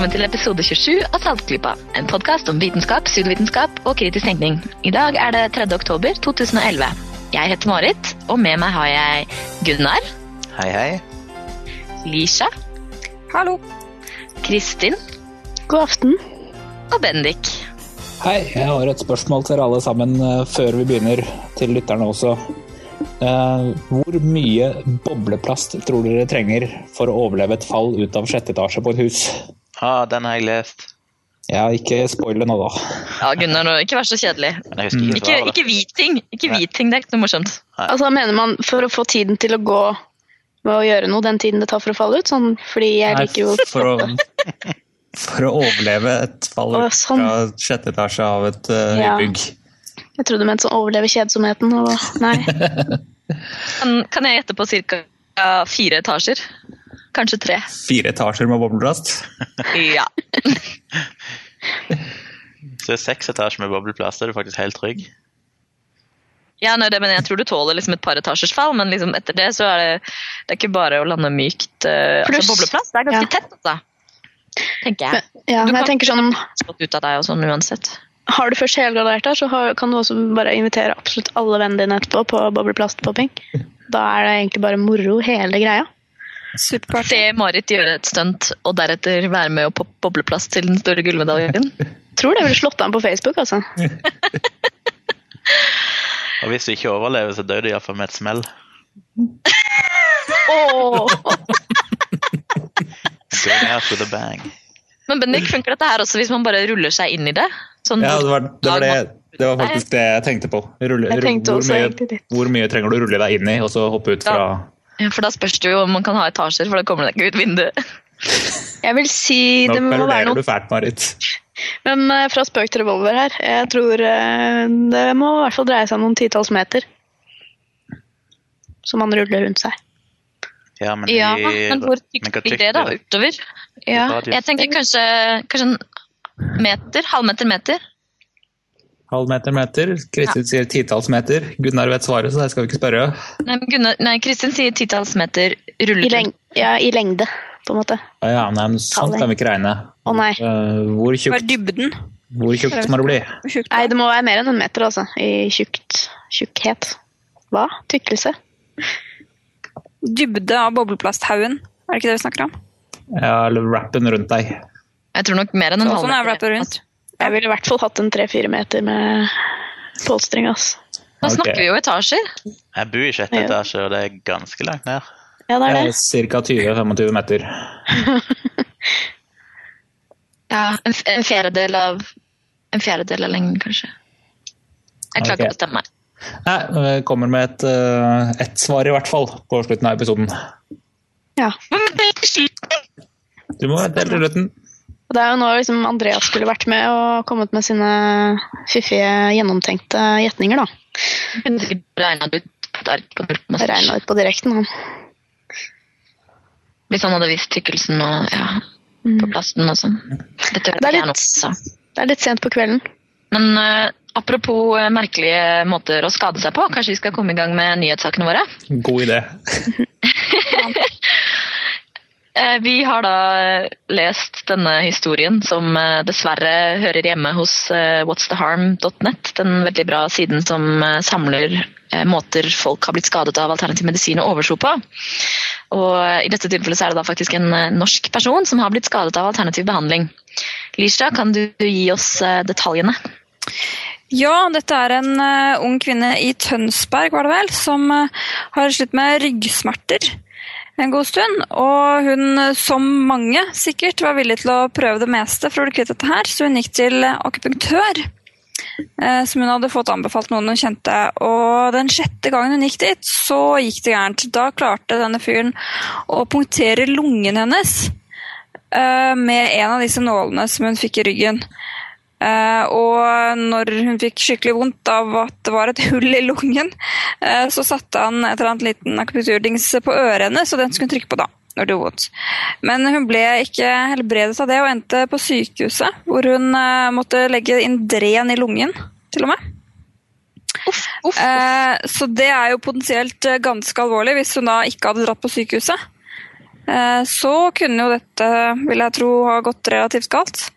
velkommen til episode 27 av Saltklypa. En podkast om vitenskap, pseudovitenskap og kritisk tenkning. I dag er det 3. oktober 2011. Jeg heter Marit, og med meg har jeg Gunnar, Hei, hei. Lisha, Hallo. Kristin God aften. og Bendik. Hei, jeg har et spørsmål til alle sammen eh, før vi begynner, til lytterne også. Uh, hvor mye bobleplast tror dere trenger for å overleve et fall ut av sjette etasje på et hus? Ah, den har jeg lest. Ja, ikke spoil det nå, da. Ja, Gunnar, nå, ikke vær så kjedelig. Men jeg ikke Ikke, hvit ting. Ikke hvit ting, det er ikke noe morsomt. Altså, mener man for å få tiden til å gå med å gjøre noe, den tiden det tar for å falle ut? Sånn, fordi jeg Nei, liker jo for, å, for å overleve et fall ut sånn. fra sjette etasje av et uh, Ja. bygg. Jeg trodde du mente sånn overleve kjedsomheten. Og, nei. Kan, kan jeg gjette på ca. fire etasjer? Kanskje tre. Fire etasjer med bobleplast. Ja. Så seks etasjer med bobleplast, er du faktisk helt trygg. Ja, nei, det, men Jeg tror du tåler liksom et par etasjers fall, men liksom etter det så er det, det er ikke bare å lande mykt. Uh, Pluss- altså, bobleplast det er ganske ja. tett, altså. Tenker jeg. Men, ja, Du men jeg kan- tenker sånn, Spott ut av deg og sånn uansett. Har du først helgradert der, så har, kan du også bare invitere absolutt alle vennene dine etterpå på bobleplastpopping. Da er det egentlig bare moro, hele greia. Superparty. Se Marit gjøre et stunt, og deretter være med å poppe bobleplass til den store gullmedaljen. Tror det ville slått an på Facebook, altså. Og hvis du ikke overlever, så dør du iallfall med et smell. oh. Going out with a bang. Men Bendik, funker dette her også hvis man bare ruller seg inn i det? Sånn, Ja, det var, det, var det, det var faktisk det jeg tenkte på. Rulle, Jeg tenkte hvor, mye, hvor mye trenger du å rulle deg inn i, og så hoppe ut fra Ja, for da spørs det jo om man kan ha etasjer, for da kommer det ikke ut vinduet. Jeg vil si Nå det må være noe du fælt, Marit. Men eh, fra spøk til revolver her. Jeg tror eh, det må i hvert fall dreie seg om noen titalls meter. Som man ruller rundt seg. Ja, men, Ja, i, men hvor tykt blir det da? Utover? Ja. Jeg tenker kanskje, kanskje en meter? Halvmeter, meter? Halv meter, meter. Kristin sier titalls meter. Gunnar vet svaret, så det skal vi ikke spørre. Nei, men Gunnar, nei Kristin sier titalls meter I, leng ja, I lengde, på en måte. Ja, ja, nei, men sånt kan vi ikke regne. Å nei. Eh, hvor, tjukt, dybden? hvor tjukt må det bli? Tjukt Nei, det? må være mer enn en meter, altså. I tjukt. Tjukkhet. Hva? Tykkelse? Dybde av bobleplasthaugen. Er det ikke det vi snakker om? Ja, eller rappen rundt deg. Jeg tror nok mer enn en Sånn er halvmeter. rundt. Jeg ville i hvert fall hatt en tre-fire meter med polstring, ass. Nå okay. snakker vi jo etasjer. Jeg bor i sjette etasje, og det er ganske langt ned. Ja, det er det. Ca. 20-25 meter. Ja, en, en fjerdedel av en fjerdedel av lengden, kanskje. Jeg klarer ikke okay. å bestemme meg. Nei, vi kommer med et, eh, ett svar i hvert fall på slutten av episoden. Ja. Du må dele slutten. Og det er jo nå liksom Andreas skulle vært med og kommet med sine fiffige, gjennomtenkte gjetninger, da. Kunne sikkert. Regna ut på direkten, han. Hvis han hadde visst tykkelsen og ja, på plasten og sånn. Det er litt- så. Det er litt sent på kvelden. Men uh, apropos uh, merkelige måter å skade seg på, kanskje vi skal komme i gang med nyhetssakene våre? God idé. Eh, Vi har da lest denne historien som eh, dessverre hører hjemme hos eh, whatstheharm.net, den veldig bra siden som eh, samler eh, måter folk har blitt skadet av alternativ medisin og overtro på. Og eh, I dette tilfellet er det da faktisk en eh, norsk person som har blitt skadet av alternativ behandling. Lisha, kan du gi oss eh, detaljene? Ja, dette er en eh, ung kvinne i Tønsberg, var det vel, som eh, har slitt med ryggsmerter en god stund. Og hun, som mange sikkert, var villig til å prøve det meste for å bli kvitt dette her, så hun gikk til akupunktør. eh, Som hun hadde fått anbefalt noen hun kjente. Og den sjette gangen hun gikk dit, så gikk det gærent. Da klarte denne fyren å punktere lungen hennes eh, med en av disse nålene som hun fikk i ryggen. Eh, og når hun fikk skikkelig vondt av at det var et hull i lungen, eh, så satte han et eller annet liten akupunkturdings på øret hennes, og den skulle hun trykke på da. når det gjorde vondt. Men hun ble ikke helbredet av det og endte på sykehuset, hvor hun eh, måtte legge inn dren i lungen, til og med. Eh, så det er jo potensielt ganske alvorlig hvis hun da ikke hadde dratt på sykehuset. eh, så kunne jo dette, vil jeg tro, ha gått relativt galt.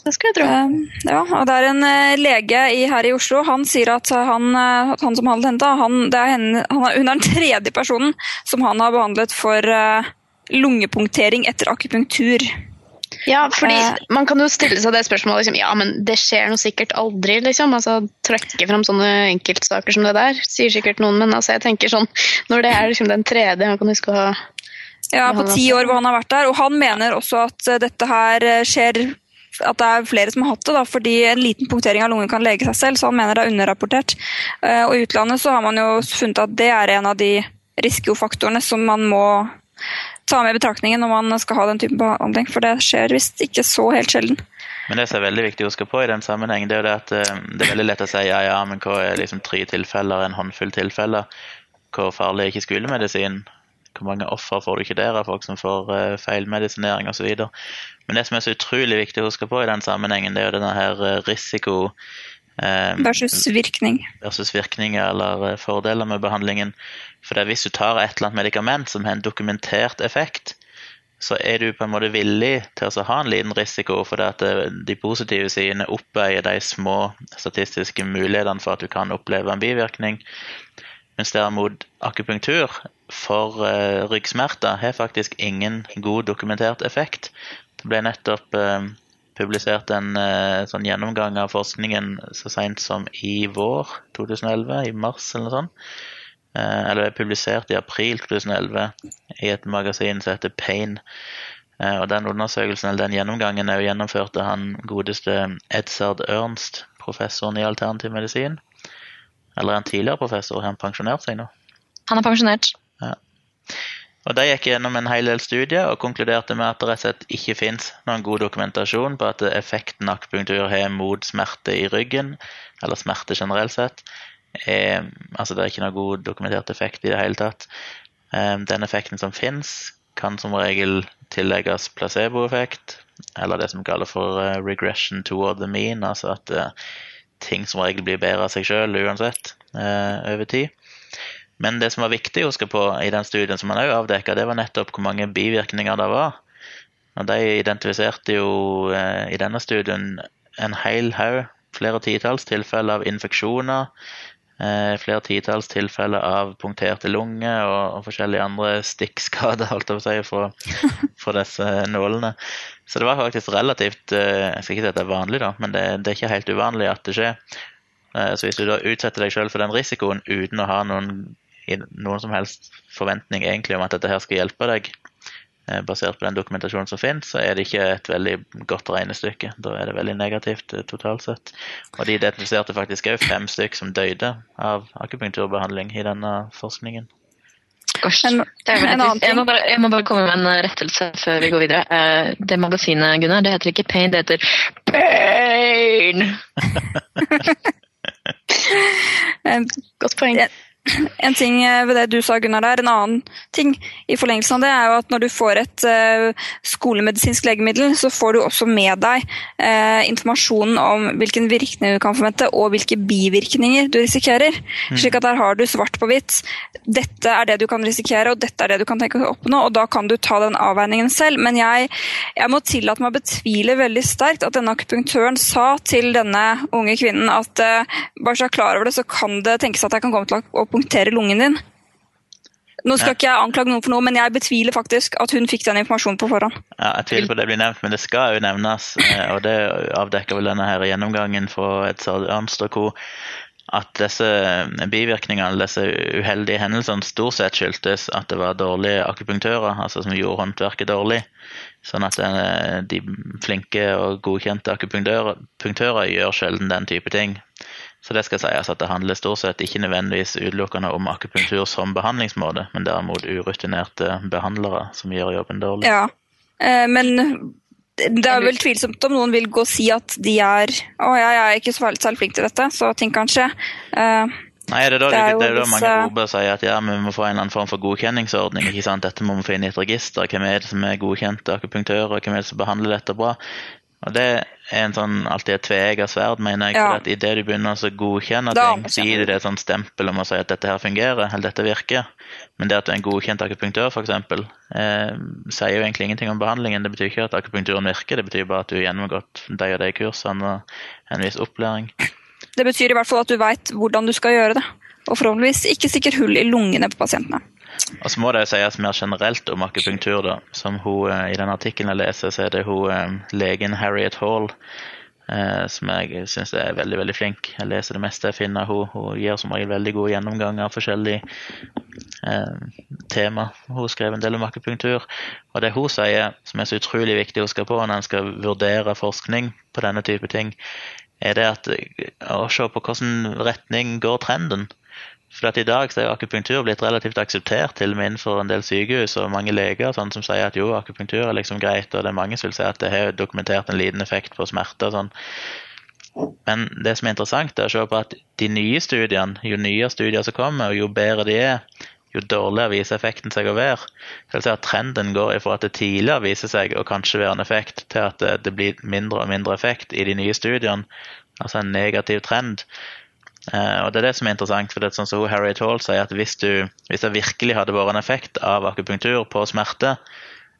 Det skal jeg tro. Eh, ja, og det er en eh, lege i, her i Oslo. Han sier at han, eh, han som handlet henne, han, det er henne, han er, hun er den tredje personen som han har behandlet for eh, lungepunktering etter akupunktur. Ja, fordi man kan jo stille seg det spørsmålet liksom, ja, men det skjer noe sikkert aldri, liksom. Altså, trekke fram sånne enkeltsaker som det der, sier sikkert noen, men altså, jeg tenker sånn, når det er liksom den tredje, man kan huske å ha Ja, på ti år hvor han har vært der. Og han mener også at dette her skjer at det er flere som har hatt det, da, fordi en liten punktering av lungen kan lege seg selv, så han mener det er underrapportert. Eh, Og i utlandet så har man jo funnet at det er en av de risikofaktorene som man må ta med i betraktningen når man skal ha den typen behandling, for det skjer visst ikke så helt sjelden. Men det som er veldig viktig å huske på i den sammenheng, det er jo det at eh, det er veldig lett å si ja, ja, men hva er liksom tre tilfeller, en håndfull tilfeller? Hvor farlig er ikke skolemedisin? Hvor mange ofre får du ikke der av folk som får uh, feilmedisinering osv.? Men det som er så utrolig viktig å huske på i den sammenhengen, det er jo denne her eh, risiko um, Versus virkning. versus virkninger eller eh, fordeler med behandlingen. For det er hvis du tar et eller annet medikament som har en dokumentert effekt, så er du på en måte villig til å ha en liten risiko, for at eh, de positive sidene oppveier de små statistiske mulighetene for at du kan oppleve en bivirkning. Mens derimot akupunktur for uh, ryggsmerter har faktisk ingen god dokumentert effekt. Det ble nettopp uh, publisert en uh, sånn gjennomgang av forskningen så seint som i vår 2011, i mars eller noe sånt. Eller publisert i april 2011 i et magasin som heter Pain. Og den undersøkelsen, eller den gjennomgangen er jo gjennomført av han godeste Edzard Ernst, professoren i alternativ medisin. Eller en tidligere professor, har han pensjonert seg nå? Han er pensjonert. Og De gikk gjennom en hel del studier og konkluderte med at det rett og slett ikke finnes noen god dokumentasjon på at effekten akupunktur har mot smerte i ryggen, eller smerte generelt sett. Er, altså Det er ikke noen god dokumentert effekt i det hele tatt. Eh, Den effekten som finnes, kan som regel tillegges placeboeffekt, eller det som kalles for eh, regression toward the mean, altså at eh, ting som regel blir bedre av seg sjøl uansett eh, over tid. Men det som var viktig å huske på i den studien som man også avdekka, det var nettopp hvor mange bivirkninger det var. Og De identifiserte jo eh, i denne studien en hel haug, flere titalls tilfeller av infeksjoner, eh, flere titalls tilfeller av punkterte lunger og, og forskjellige andre stikkskader holdt å si, for, for, disse nålene. Så det var faktisk relativt eh, Jeg skal ikke si at det er vanlig, da, men det, det er ikke helt uvanlig at det skjer. Eh, Så hvis du da utsetter deg selv for den risikoen uten å ha noen, noen som helst forventning egentlig om at dette her skal hjelpe deg, basert på den dokumentasjonen som finnes, så er det ikke et veldig godt regnestykke. Da er det veldig negativt eh, totalt sett. Og de identifiserte faktisk òg fem stykk som døde av akupunkturbehandling i denne forskningen. Gosh, En- en. Jeg må, bare, jeg må bare komme med en rettelse før vi går videre. Eh, Det magasinet, Gunnar, det heter ikke Pain, det heter Pain! Eh, Godt poeng. En ting eh, ved det du sa, Gunnar, der, en annen ting i forlengelsen av det, er jo at når du får et eh, skolemedisinsk legemiddel, så får du også med deg eh, informasjonen om hvilken virkning du kan forvente, og hvilke bivirkninger du risikerer. Slik at der har du svart på hvitt. Dette er det du kan risikere, og dette er det du kan tenke å oppnå, og da kan du ta den avveiningen selv. Men jeg, jeg må tillate meg å betvile veldig sterkt at denne akupunktøren sa til denne unge kvinnen at bare så jeg er klar over det, så kan det tenkes at jeg kan komme til å punktere lungen din. Nå skal Ja. ikke jeg anklage noen for noe, men jeg betviler faktisk at hun fikk den informasjonen på forhånd. Ja, jeg tviler på det blir nevnt, men det skal jo nevnes. eh, Og det avdekker vel denne her gjennomgangen fra et og co. At disse bivirkningene, disse uheldige hendelsene, stort sett skyldtes at det var dårlige akupunktører, altså som gjorde håndverket dårlig. Sånn at eh, de flinke og godkjente akupunktører gjør sjelden den type ting. Så det skal sies at det handler stort sett ikke nødvendigvis utelukkende om akupunktur som behandlingsmåte, men derimot urutinerte behandlere som gjør jobben dårlig. Ja, eh, men det er vel tvilsomt om noen vil gå og si at de er Å, jeg er ikke så særlig flink til dette, så ting kan skje. Eh, Nei, det er da, Det er jo det er da mange og sier at ja, men vi må få en eller annen form for godkjenningsordning. ikke sant? Dette må vi få inn i et register. Hvem er det som er godkjente akupunktører? Hvem er det som behandler dette bra? Og det er en sånn, alltid et tveegget sverd, mener jeg. Ja. For at idet du begynner å godkjenne Da ting, så gir du det et sånt stempel om å si at dette her fungerer, eller dette virker. Men det at du er en godkjent akupunktør, f.eks., eh, sier jo egentlig ingenting om behandlingen. Det betyr ikke at akupunkturen virker, det betyr bare at du har gjennomgått de og de kursene og en viss opplæring. Det betyr i hvert fall at du veit hvordan du skal gjøre det. Og forhåpentligvis ikke stikker hull i lungene på pasientene. Og så må det sies mer generelt om akupunktur, da. Som hun, eh, I den artikkelen jeg leser, så er det hun eh, legen Harriet Hall eh, som jeg syns er veldig veldig flink. Jeg leser det meste jeg finner. Hun, hun gir som regel veldig gode gjennomganger av forskjellige eh, tema. Hun skrev en del om akupunktur. Og det hun sier, som er så utrolig viktig å huske på når en skal vurdere forskning på denne type ting, er det at å se på hvilken retning går trenden. For at I dag så er akupunktur blitt relativt akseptert til og med innenfor en del sykehus og mange leger sånn som sier at jo, akupunktur er liksom greit, og det er mange som vil si at det har dokumentert en liten effekt på smerte. sånn. Men det som er interessant, er å se på at de nye studiene, jo nyere studier som kommer, og jo bedre de er, jo dårligere viser effekten seg å være. Det vil si at Trenden går ifra at det tidligere viser seg å kanskje være en effekt, til at det blir mindre og mindre effekt i de nye studiene. Altså en negativ trend. Eh, og Det er det som er interessant. for det er sånn som Harriet Hall sier at hvis, du, hvis det virkelig hadde vært en effekt av akupunktur på smerte,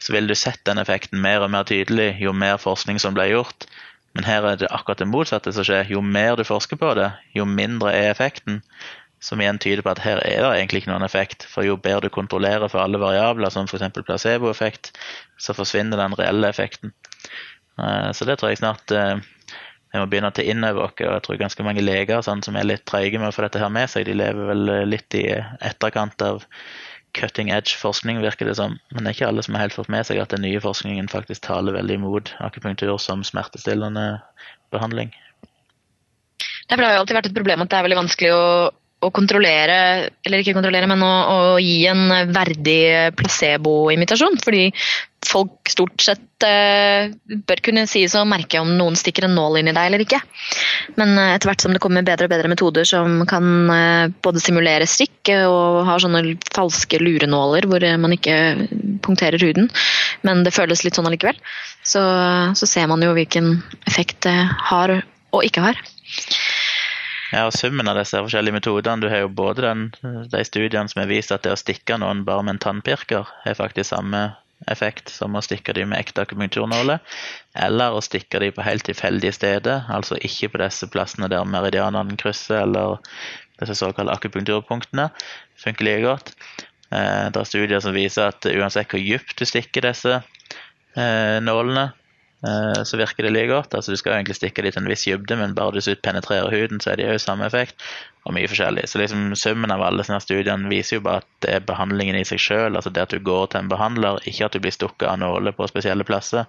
så ville du sett den effekten mer og mer tydelig jo mer forskning som ble gjort. Men her er det akkurat det motsatte som skjer. Jo mer du forsker på det, jo mindre er effekten. Som igjen tyder på at her er det egentlig ikke noen effekt. For jo bedre du kontrollerer for alle variabler, som f.eks. placeboeffekt, så forsvinner den reelle effekten. Uh, Så det tror jeg snart eh, vi må begynne å ta inn over oss. Og jeg tror ganske mange leger sånn, som er litt treige med å få dette her med seg, de lever vel eh, litt i etterkant av cutting edge forskning, virker det som. Men det er ikke alle som har helt fått med seg at den nye forskningen faktisk taler veldig imot akupunktur som smertestillende behandling. Det har alltid vært et problem at det er veldig vanskelig å, å kontrollere, eller ikke kontrollere, men å, å gi en verdig placebo-imitasjon. Fordi folk stort sett eh, bør kunne sies å merke om noen stikker en nål inn i deg eller ikke. Men eh, etter hvert som det kommer bedre og bedre metoder som kan eh, både simulere strikk og har sånne falske lurenåler hvor eh, man ikke punkterer huden, men det føles litt sånn allikevel, så, så ser man jo hvilken effekt det har og ikke har. Ja, og Summen av disse forskjellige metodene, du har jo både den, de studiene som har vist at det å stikke noen bare med en tannpirker har faktisk samme effekt som å stikke dem med ekte akupunkturnåler, eller å stikke dem på helt tilfeldige steder, altså ikke på disse plassene der meridianene krysser, eller disse såkalte akupunkturpunktene, funker like godt. Eh, Det er studier som viser at uansett hvor dypt du stikker disse eh, nålene, så virker det like godt. Altså Du skal egentlig stikke dem til en viss dybde, men bare du penetrerer huden, så er det jo samme effekt. Og mye forskjellig. Så liksom summen av alle sånne studiene viser jo bare at det er behandlingen i seg sjøl, altså det at du går til en behandler, ikke at du blir stukket av nåler på spesielle plasser,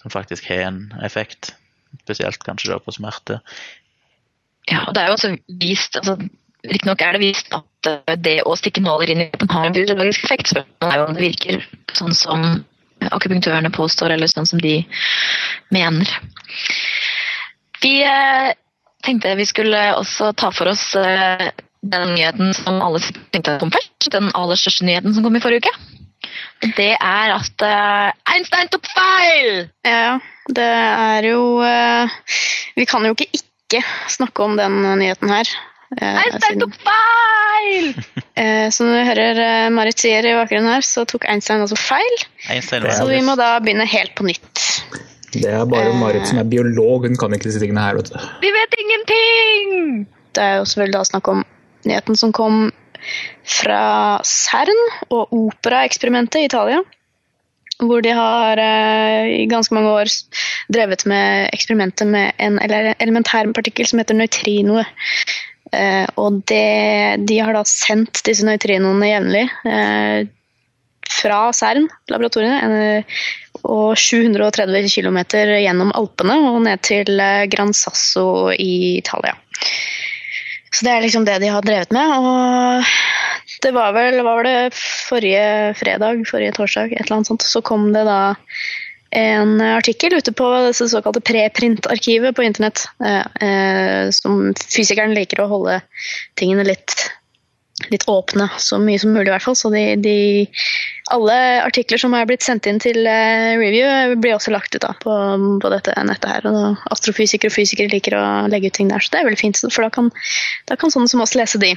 som faktisk har en effekt. Spesielt kanskje da på smerte. Ja, og det er jo også vist altså, Riktignok er det vist at eh, det å stikke nåler inn i den har en biologisk effekt. Spørsmålet er jo om det virker sånn som akupunktørene påstår, eller sånn som de mener. Vi eh, tenkte vi skulle også ta for oss eh, den nyheten som alle tenkte kom først. Den aller største nyheten som kom i forrige uke. Det er at eh, Einstein tok feil! Ja, det er jo Vi kan jo ikke ikke snakke om den nyheten her. Eh, Einstein tok feil! Så Som du hører eh, Marit sier i bakgrunnen her, så tok Einstein altså feil. Einstein Så vi må da begynne helt på nytt. Det er bare Marit som er biolog, hun kan ikke disse tingene her. vet du. Vi vet ingenting! Det er jo selvfølgelig da snakk om nyheten som kom fra CERN og Opera-eksperimentet i Italia. Hvor de har eh, i ganske mange år drevet med eksperimentet med en elementær partikkel som heter nøytrinoer. Eh, og det, de har da sendt disse nøytrinoene jevnlig eh, fra CERN-laboratoriene eh, og 730 km gjennom Alpene og ned til eh, Gran Sasso i Italia. Så det er liksom det de har drevet med. Og det var vel var det, forrige fredag, forrige torsdag, et eller annet sånt, så kom det da en artikkel ute på det såkalte preprint-arkivet på internett. Eh, eh, som fysikeren liker å holde tingene litt litt åpne så mye som mulig, i hvert fall. Så de, de, alle artikler som er blitt sendt inn til eh, review, blir også lagt ut da, på, på dette nettet her. Og astrofysikere og fysikere liker å legge ut ting der, så det er veldig fint. For da kan, da kan sånne som oss lese de.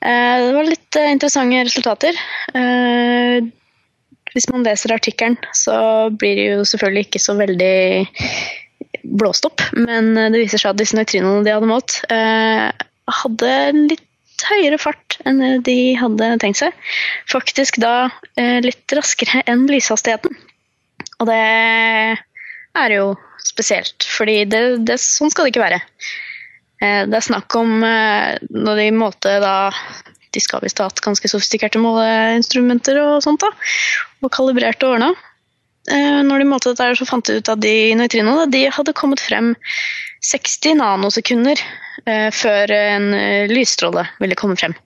Det var litt interessante resultater. Eh, hvis man leser artikkelen, så blir det jo selvfølgelig ikke så veldig blåst opp, men det viser seg at disse nøytrinoene de hadde målt, hadde litt høyere fart enn de hadde tenkt seg. Faktisk da litt raskere enn lyshastigheten. Og det er jo spesielt, fordi det, det, sånn skal det ikke være. Det er snakk om når de målte da de skal visst ha hatt ganske sofistikerte måleinstrumenter og sånt. da, Og kalibrert og ordna. Eh, når de målte dette, så fant de ut at de nøytrinoene de hadde kommet frem 60 nanosekunder eh, før en eh, lysstråle ville komme frem.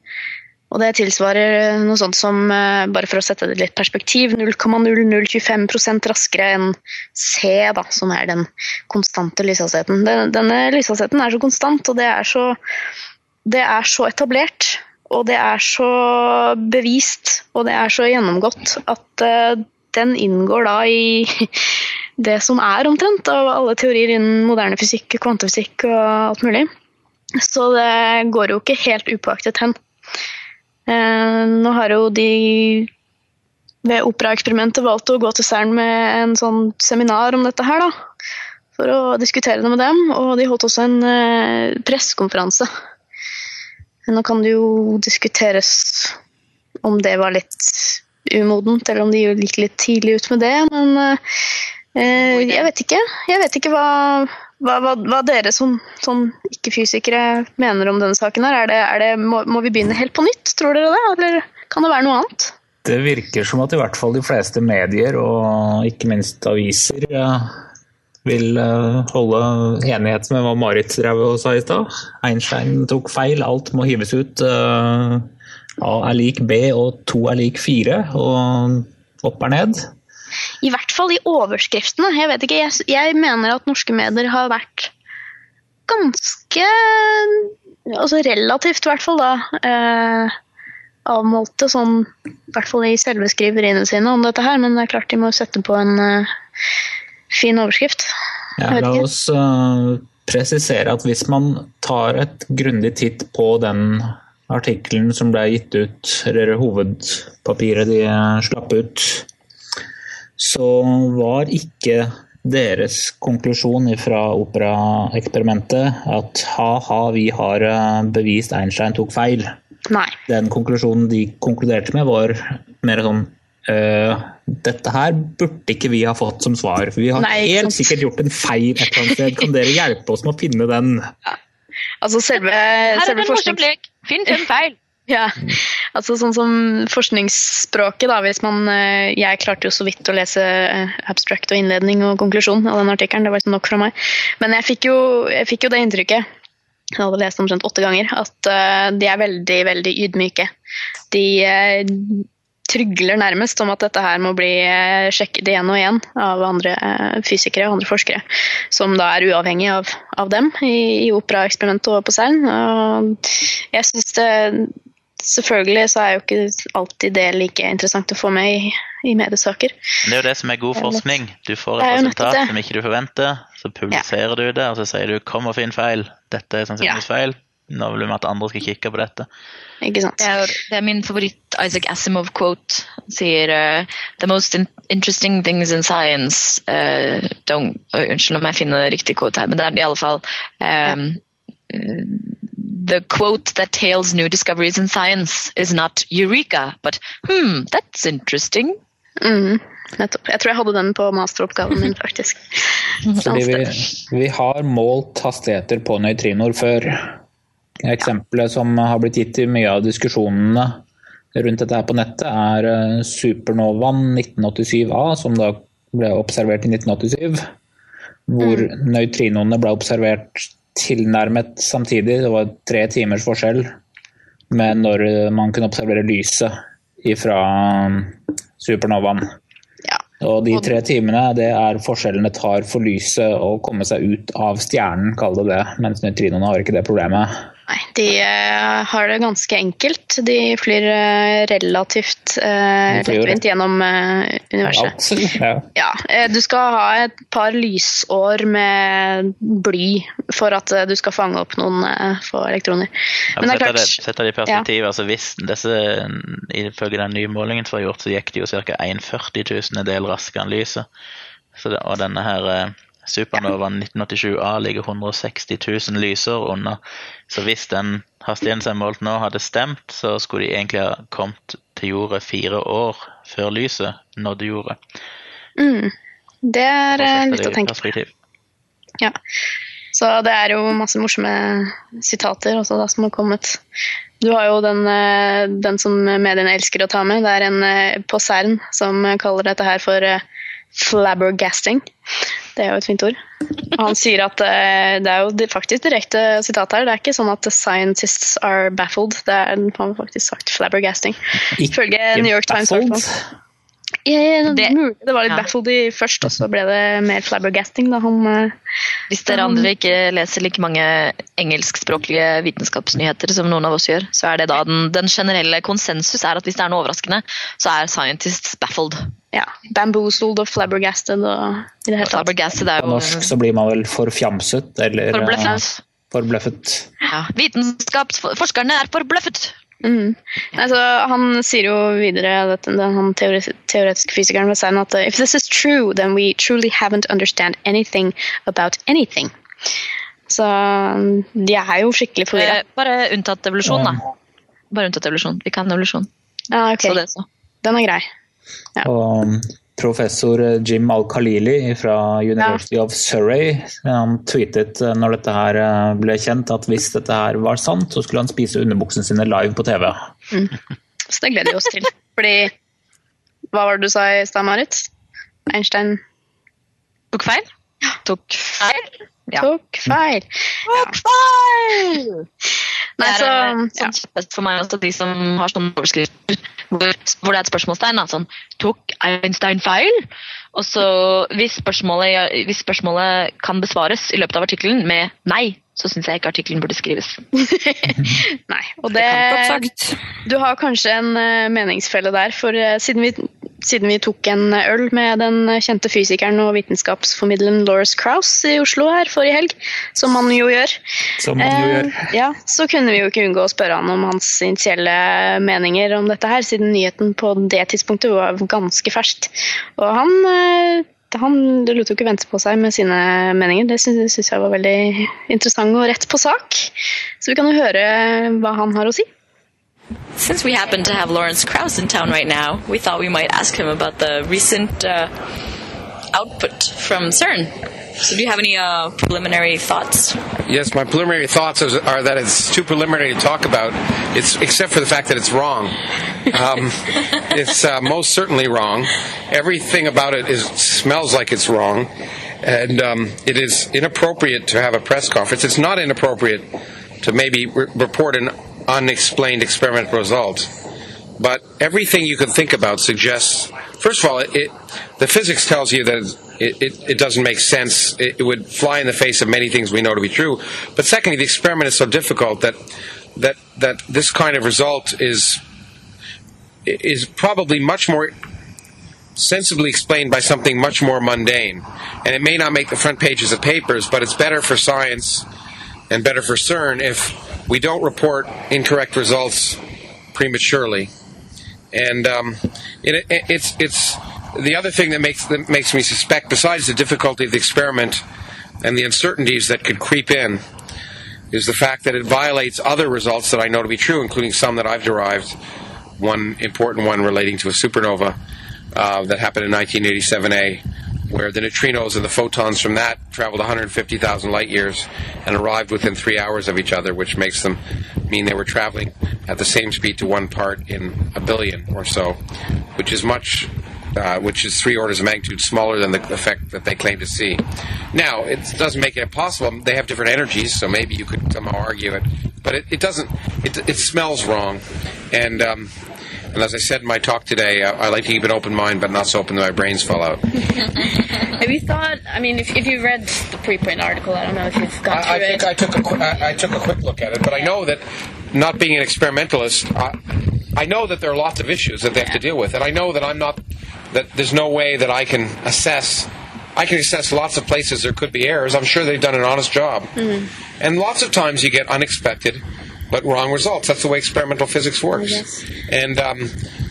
Og det tilsvarer noe sånt som, bare for å sette det litt perspektiv, 0,0025% raskere enn C, da, som er den konstante lyshastigheten. Denne lyshastigheten er så konstant, og det er så, det er så etablert og det er så bevist og det er så gjennomgått at uh, den inngår da i det som er omtrent av alle teorier innen moderne fysikk, kvantefysikk og alt mulig. Så det går jo ikke helt upåaktet hen. Uh, nå har jo de ved operaeksperimentet valgt å gå til CERN med en sånn seminar om dette her, da. For å diskutere det med dem, og de holdt også en uh, nå kan det jo diskuteres om det var litt umodent, eller om de gikk litt tidlig ut med det, men eh, jeg vet ikke. Jeg vet ikke hva, hva, hva, hva dere som, som ikke-fysikere mener om denne saken. her. Er det, er det, må, må, vi begynne helt på nytt, tror dere det? Eller kan det være noe annet? Det virker som at i hvert fall de fleste medier, og ikke minst aviser, vil eh, holde enighet med hva Marit drev og sa i stad. Einstein tok feil, alt må hives ut. Eh, A er lik B og 2 er lik 4, og opp er ned. I hvert fall i overskriftene. Jeg vet ikke, jeg, jeg mener at norske medier har vært ganske Altså relativt, i hvert fall da. Eh, avmålte sånn, i hvert fall i selve skriveriene sine om dette her, men det er klart de må sette på en uh, fin overskrift. Ja, la oss uh, presisere at hvis man tar et grundig titt på den artikkelen som ble gitt ut, eller hovedpapiret de slapp ut, så var ikke deres konklusjon fra operaeksperimentet at ha-ha, vi har eh, bevist Einstein tok feil. Nei. Den konklusjonen de konkluderte med, var mer sånn Uh, dette her burde ikke vi ha fått som svar. for Vi har Nei, helt sant. sikkert gjort en feil et eller annet sted. Kan dere hjelpe oss med å finne den? Ja. Altså selve, Her er selve en morsom lek. Finn fem feil. Ja, altså sånn som forskningsspråket, da. Hvis man eh, Jeg klarte jo så vidt å lese eh, abstract og innledning og konklusjon av den artikkelen. Det var liksom nok fra meg. Men jeg fikk jo, jeg fikk jo det inntrykket jeg hadde lest omtrent åtte ganger, at de er veldig veldig ydmyke. De, trygler nærmest om at dette her må bli eh, sjekket igjen og igjen av andre eh, fysikere og andre forskere, som da er uavhengig av, av dem i, i operaeksperimentet og på CERN. Jeg synes det Selvfølgelig så er jo ikke alltid det like interessant å få med i, i mediesaker. Det er jo det som er god forskning. Du får et resultat som ikke du forventer, så publiserer ja. du det, og så sier du 'kom og finn feil'. Dette er sannsynligvis ja. feil. Nå vil vi at andre skal kikke på dette. Ikke sant? Det er, det er min favoritt Isaac Asimov-quote. sier uh, The most in interesting things in science uh, don't, uh, Unnskyld om jeg finner riktig quote her, men det er i alle fall um, The quote that tales new discoveries in science is not eureka, but hmm, that's interesting. Mm, nettopp. Jeg tror jeg hadde den på masteroppgaven min, faktisk. Fordi vi, vi har målt hastigheter på nøytrinoer før. Eksempelet som har blitt gitt i mye av diskusjonene rundt dette her på nettet, er eh, supernovaen 1987A, som da ble observert i 1987. Hvor mm. nøytrinoene ble observert tilnærmet samtidig. Det var tre timers forskjell med når man kunne observere lyset fra um, supernovaen. Ja. Og de tre timene det er forskjellen det tar for lyset å komme seg ut av stjernen, kall det det. Mens nøytrinoene har ikke det problemet. Nei, de eh, har det ganske enkelt. De flyr eh, relativt uh, De flyr lettvint gjennom eh, universet. Ja. Ja, eh, du skal ha et par lysår med bly for at eh, du skal fange opp noen eh, få elektroner. Ja, Men det er klart det, setter det i perspektiv, altså hvis disse, ifølge den nye målingen som var gjort, så gikk det jo ca. 1 40 000 del raskere enn lyset. Så det, og denne her eh, supernovaen 1987A ligger 160 000 lysår unna. Så hvis den hastigheten som er målt nå hadde stemt, så skulle de egentlig ha kommet til jordet fire år før lyset nådde jordet. mm, Det er eh, litt å tenke på. Ja. Så det er jo masse morsomme sitater også da, som har kommet. Du har jo den, eh, den som mediene elsker å ta med. Det er en eh, på CERN som kaller dette her for flabbergasting. Det er jo et fint ord. Og han sier at eh, det er jo faktisk direkte sitat her. Det er ikke sånn at the scientists are baffled. Det er har faktisk sagt flabbergasting. Ifølge New York Times. Ja, ja, det, Det- mulig det var litt ja. baffled i først, og så ble det mer flabbergasting da han eh, Hvis dere andre ikke leser like mange engelskspråklige vitenskapsnyheter som noen av oss gjør, så er det da den, den generelle konsensus er at hvis det er noe overraskende, så er scientists baffled. ja, bamboozled og flabbergasted og i det hele tatt. Flabbergasted er På norsk så blir man vel forfjamset eller eh, forbløffet. forbløffet. Ja, Vitenskapsforskerne er forbløffet! Mhm. Altså, han sier jo videre, dette, den, han teoretiske fysikeren ved CERN, at uh, if this is true, then we truly haven't understand anything about anything. Så um, de er jo skikkelig forvirra. Eh, Bare unntatt evolusjon, da. Bare unntatt evolusjon. Vi kan evolusjon. Ah, okay. Så det så. Den er grei. Ja. Og um, professor Jim Al-Khalili fra University of Surrey han tweetet eh, når dette her eh, ble kjent at hvis dette her var sant, så skulle han spise underbuksene sine live på TV. Så det gleder vi oss til. Fordi Hva var det du sa i stad, Marit? Einstein Tok feil? Tok feil? Ja. tok feil. Tok feil! Nei, så eh, ja. sånn for meg også, de som har sånne overskrifter hvor, hvor det er et spørsmålstegn. Sånn, Tok Einstein feil? Og så hvis spørsmålet, hvis spørsmålet kan besvares i løpet av artikkelen med nei, så syns jeg ikke artikkelen burde skrives. Nei. Og det, Godt sagt. Du har kanskje en eh, meningsfelle der, for eh, siden vi, siden vi tok en øl med den kjente fysikeren og vitenskapsformidleren Lauris Krauss i Oslo her forrige helg, som man jo gjør, Som man jo Eh, gjør. ja, så kunne vi jo ikke unngå å spørre han om hans initielle meninger om dette her, siden nyheten på det tidspunktet var ganske ferskt. Og han, eh, han lot jo ikke vente på seg med sine meninger. Det syns jeg var veldig interessant og rett på sak. Så vi kan jo høre hva han har å si. Since we happen to have Lawrence Krauss in town right now, we thought we might ask him about the recent uh, output from CERN. So, do you have any uh, preliminary thoughts? Yes, my preliminary thoughts is, are that it's too preliminary to talk about. It's except for the fact that it's wrong. Um, it's uh, most certainly wrong. Everything about it is smells like it's wrong, and um, it is inappropriate to have a press conference. It's not inappropriate to maybe re- report an unexplained experimental result. But everything you can think about suggests, first of all, it, it, the physics tells you that it, it, it doesn't make sense. It, it would fly in the face of many things we know to be true. But secondly, the experiment is so difficult that that that this kind of result is is probably much more sensibly explained by something much more mundane. And it may not make the front pages of papers, but it's better for science and better for CERN if we don't report incorrect results prematurely. And um, it, it, it's it's the other thing that makes that makes me suspect, besides the difficulty of the experiment and the uncertainties that could creep in, is the fact that it violates other results that I know to be true, including some that I've derived. One important one relating to a supernova uh, that happened in 1987A, where the neutrinos and the photons from that traveled 150,000 light years and arrived within three hours of each other, which makes them mean they were traveling at the same speed to one part in a billion or so, which is much uh, which is three orders of magnitude smaller than the effect that they claim to see. Now, it doesn't make it impossible. They have different energies, so maybe you could somehow argue it, but it, it doesn't. It, it smells wrong, and um, And as I said in my talk today, uh, I like to keep an open mind, but not so open that my brains fall out. Have you thought? I mean, if, if you read the preprint article, I don't know if you've got. I, I think it. I took a qu- I, I took a quick look at it, but I know that not being an experimentalist, I, I know that there are lots of issues that they have to deal with, and I know that I'm not that there's no way that I can assess. I can assess lots of places there could be errors. I'm sure they've done an honest job, and lots of times you get unexpected but wrong results. That's the way experimental physics works. And um,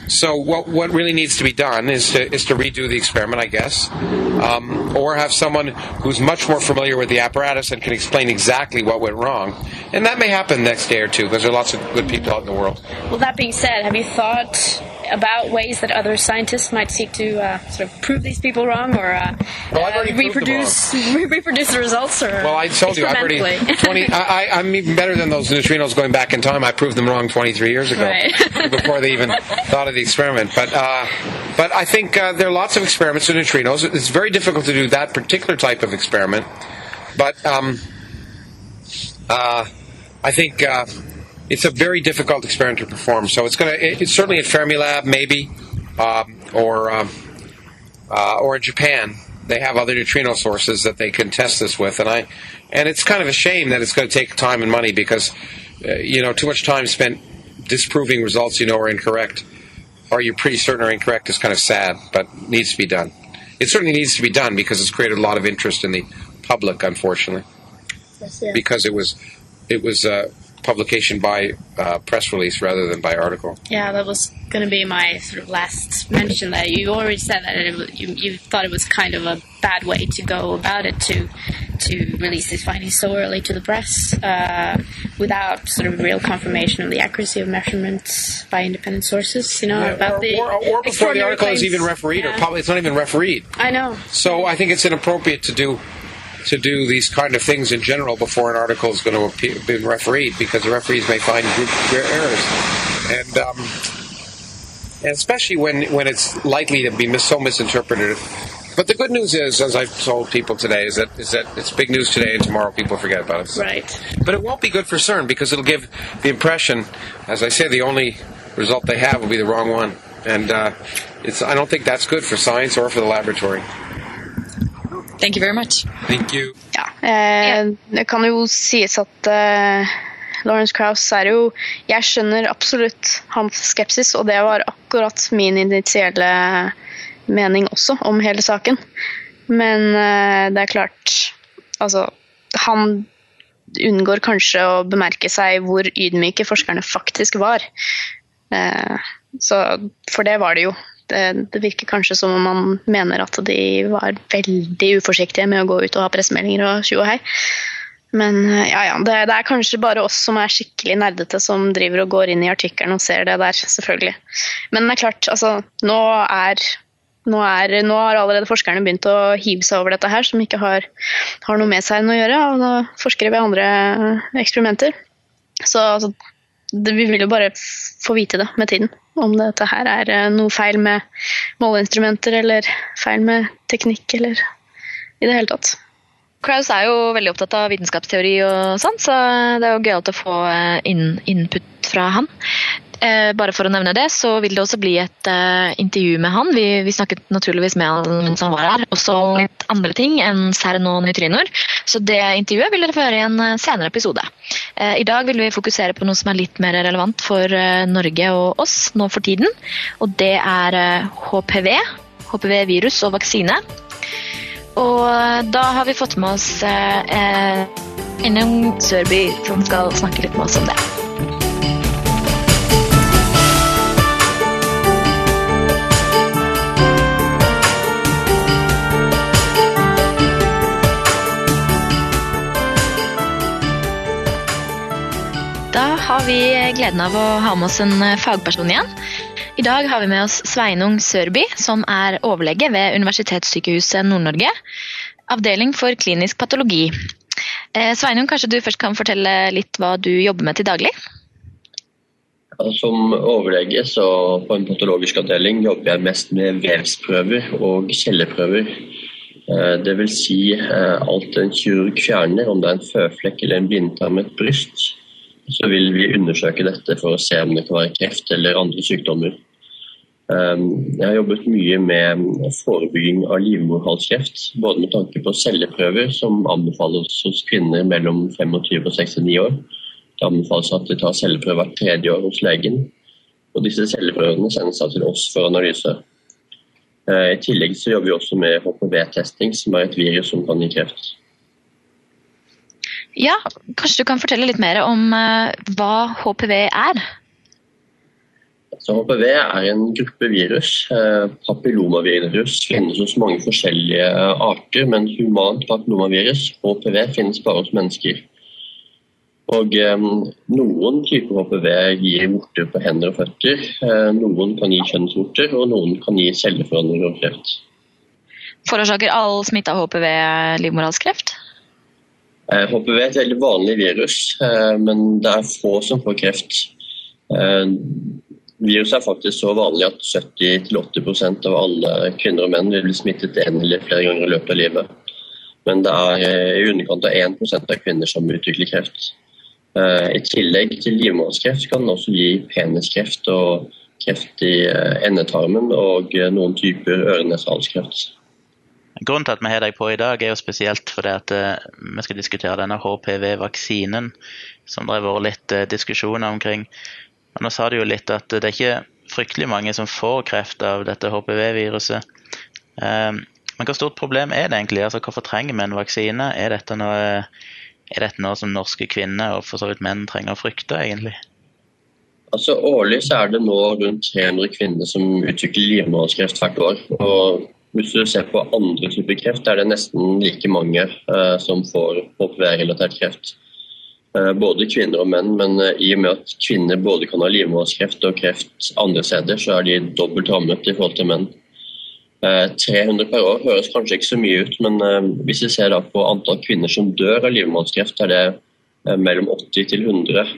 so, what what really needs to be done is to is to redo the experiment, I guess, um, or have someone who's much more familiar with the apparatus and can explain exactly what went wrong. And that may happen next day or two because there are lots of good people out in the world. Well, that being said, have you thought about ways that other scientists might seek to uh, sort of prove these people wrong, or uh, Well, uh, proved them reproduce reproduce the results? Or Well, I told you, I've already 20, I, I, I'm even better than those neutrinos going back in time. I proved them wrong 23 years ago, Right. before they even thought of the experiment. But uh, but I think uh, there are lots of experiments with neutrinos. It's very difficult to do that particular type of experiment. But um, uh, I think uh, it's a very difficult experiment to perform. So it's going to. It's certainly at Fermilab, maybe, um, or um, uh, or in Japan. They have other neutrino sources that they can test this with, and I, and it's kind of a shame that it's going to take time and money because, uh, you know, too much time spent disproving results you know are incorrect, or you're pretty certain are incorrect is kind of sad, but needs to be done. It certainly needs to be done because it's created a lot of interest in the public, unfortunately, because it was, it was uh, publication by uh, press release rather than by article. Yeah, that was going to be my sort of last mention. That you already said that it, you, you thought it was kind of a bad way to go about it to to release these findings so early to the press uh, without sort of real confirmation of the accuracy of measurements by independent sources. You know about or, the or, or before the article is even refereed, or probably it's not even refereed. I know. So I think it's inappropriate to do to do these kind of things in general before an article is going to appear, be refereed because the referees may find group errors, and um, and especially when when it's likely to be mis- so misinterpreted. But the good news is, as I've told people today, is that is that it's big news today, and tomorrow people forget about it. Right. But it won't be good for CERN because it'll give the impression, as I say, the only result they have will be the wrong one, and uh, it's I don't think that's good for science or for the laboratory. Thank you very much. Thank you. Ja, eh, det kan jo sies at eh, Lawrence Krauss er jo Jeg skjønner absolutt hans skepsis, og det var akkurat min initielle mening også om hele saken. Men eh, det er klart Altså, han unngår kanskje å bemerke seg hvor ydmyke forskerne faktisk var. Eh, så, for det var det jo. Det, det virker kanskje som om man mener at de var veldig uforsiktige med å gå ut og ha pressemeldinger og tjo og hei. Men eh, ja, ja, det, det er kanskje bare oss som er skikkelig nerdete som driver og går inn i artikkelen og ser det der, selvfølgelig. Men det er klart, altså, nå er nå, er, nå har allerede forskerne begynt å hive seg over dette her, som ikke har, har noe med seg å gjøre, og nå forskere ved andre eksperimenter. Så altså, det, vi vil jo bare få vite det med tiden, om dette her er eh, noe feil med måleinstrumenter, eller feil med teknikk, eller i det hele tatt. Kraus er jo veldig opptatt av vitenskapsteori og sånn, så det er jo gøyalt å få eh, inn, input fra han. Eh, bare for å nevne det, så vil det også bli et eh, intervju med han. Vi, vi snakket naturligvis med han mens han var her, også litt andre ting enn CERN og neutrinoer. Så det intervjuet vil dere få høre i en eh, senere episode. I dag vil vi fokusere på noe som er litt mer relevant for Norge og oss nå for tiden. Og det er HPV, HPV-virus og vaksine. Og da har vi fått med oss eh, Innom Sørby som skal snakke litt med oss om det. Har vi gleden av å ha med oss en eh, fagperson igjen. I dag har vi med oss Sveinung Sørby, som er overlege ved Universitetssykehuset Nord-Norge. Avdeling for klinisk patologi. Eh, Sveinung, kanskje du først kan fortelle litt hva du jobber med til daglig? Som overlege på en patologisk avdeling jobber jeg mest med vevsprøver og celleprøver. Dvs. Det vil si eh, alt en kirurg fjerner, om det er en føflekk eller en blindtarm med et bryst, så vil vi undersøke dette for å se om det kan være kreft eller andre sykdommer. Um, Jeg har jobbet mye med forebygging av livmorhalskreft, både med tanke på celleprøver som anbefales hos kvinner mellom 25 og 69 år. Det anbefales at de tar celleprøve hvert tredje år hos legen. Og disse celleprøvene sendes da til oss for analyse. Eh, I tillegg så jobber vi også med HPV-testing, som er et virus som kan gi kreft. Ja, kanskje du kan fortelle litt mer om eh, hva HPV er? Så HPV er en gruppe virus. Eh, Papillomavirus finnes hos mange forskjellige arter, men humant papillomavirus, HPV, finnes bare hos mennesker. Og eh, Noen typer HPV gir vorter på hender og føtter. Eh, noen kan gi kjønnsvorter, og noen kan gi celleforandringer og kreft. Forårsaker all smitte av HPV livmorhalskreft? Eh, HPV er et veldig vanlig virus, eh, men det er få som får kreft. Eh, Viruset er faktisk så vanlig at 70-80% av alle kvinner og menn vil bli smittet en eller flere ganger i løpet av livet. Men det er eh, i underkant av 1% av kvinner som utvikler kreft. Eh, I tillegg til livmorhalskreft kan den også gi peniskreft og kreft i eh, endetarmen og eh, noen typer øre-nese-halskreft. Grunnen til at vi har deg på i dag, er jo spesielt fordi at eh, vi skal diskutere denne HPV-vaksinen, som det har vært litt eh, diskusjoner omkring. Og nå sa du jo litt at det er ikke fryktelig mange som får kreft av dette HPV-viruset. Eh, Men hvor stort problem er det egentlig? Altså, Hvorfor trenger vi en vaksine? Er dette noe, er dette noe som norske kvinner og for så vidt menn trenger å frykte, egentlig? Altså Årlig så er det nå rundt 300 kvinner som utvikler livmorhalskreft hvert år. Og hvis du ser på andre typer kreft, er det nesten like mange eh, som får HPV-relatert kreft. Eh, både kvinner og menn, men eh, i og med at kvinner både kan ha livmorhalskreft og kreft andre steder, så er de dobbelt rammet i forhold til menn. Eh, 300 per år høres kanskje ikke så mye ut, men eh, hvis vi ser på antall kvinner som dør av livmorhalskreft, er det eh, mellom 80 til 100.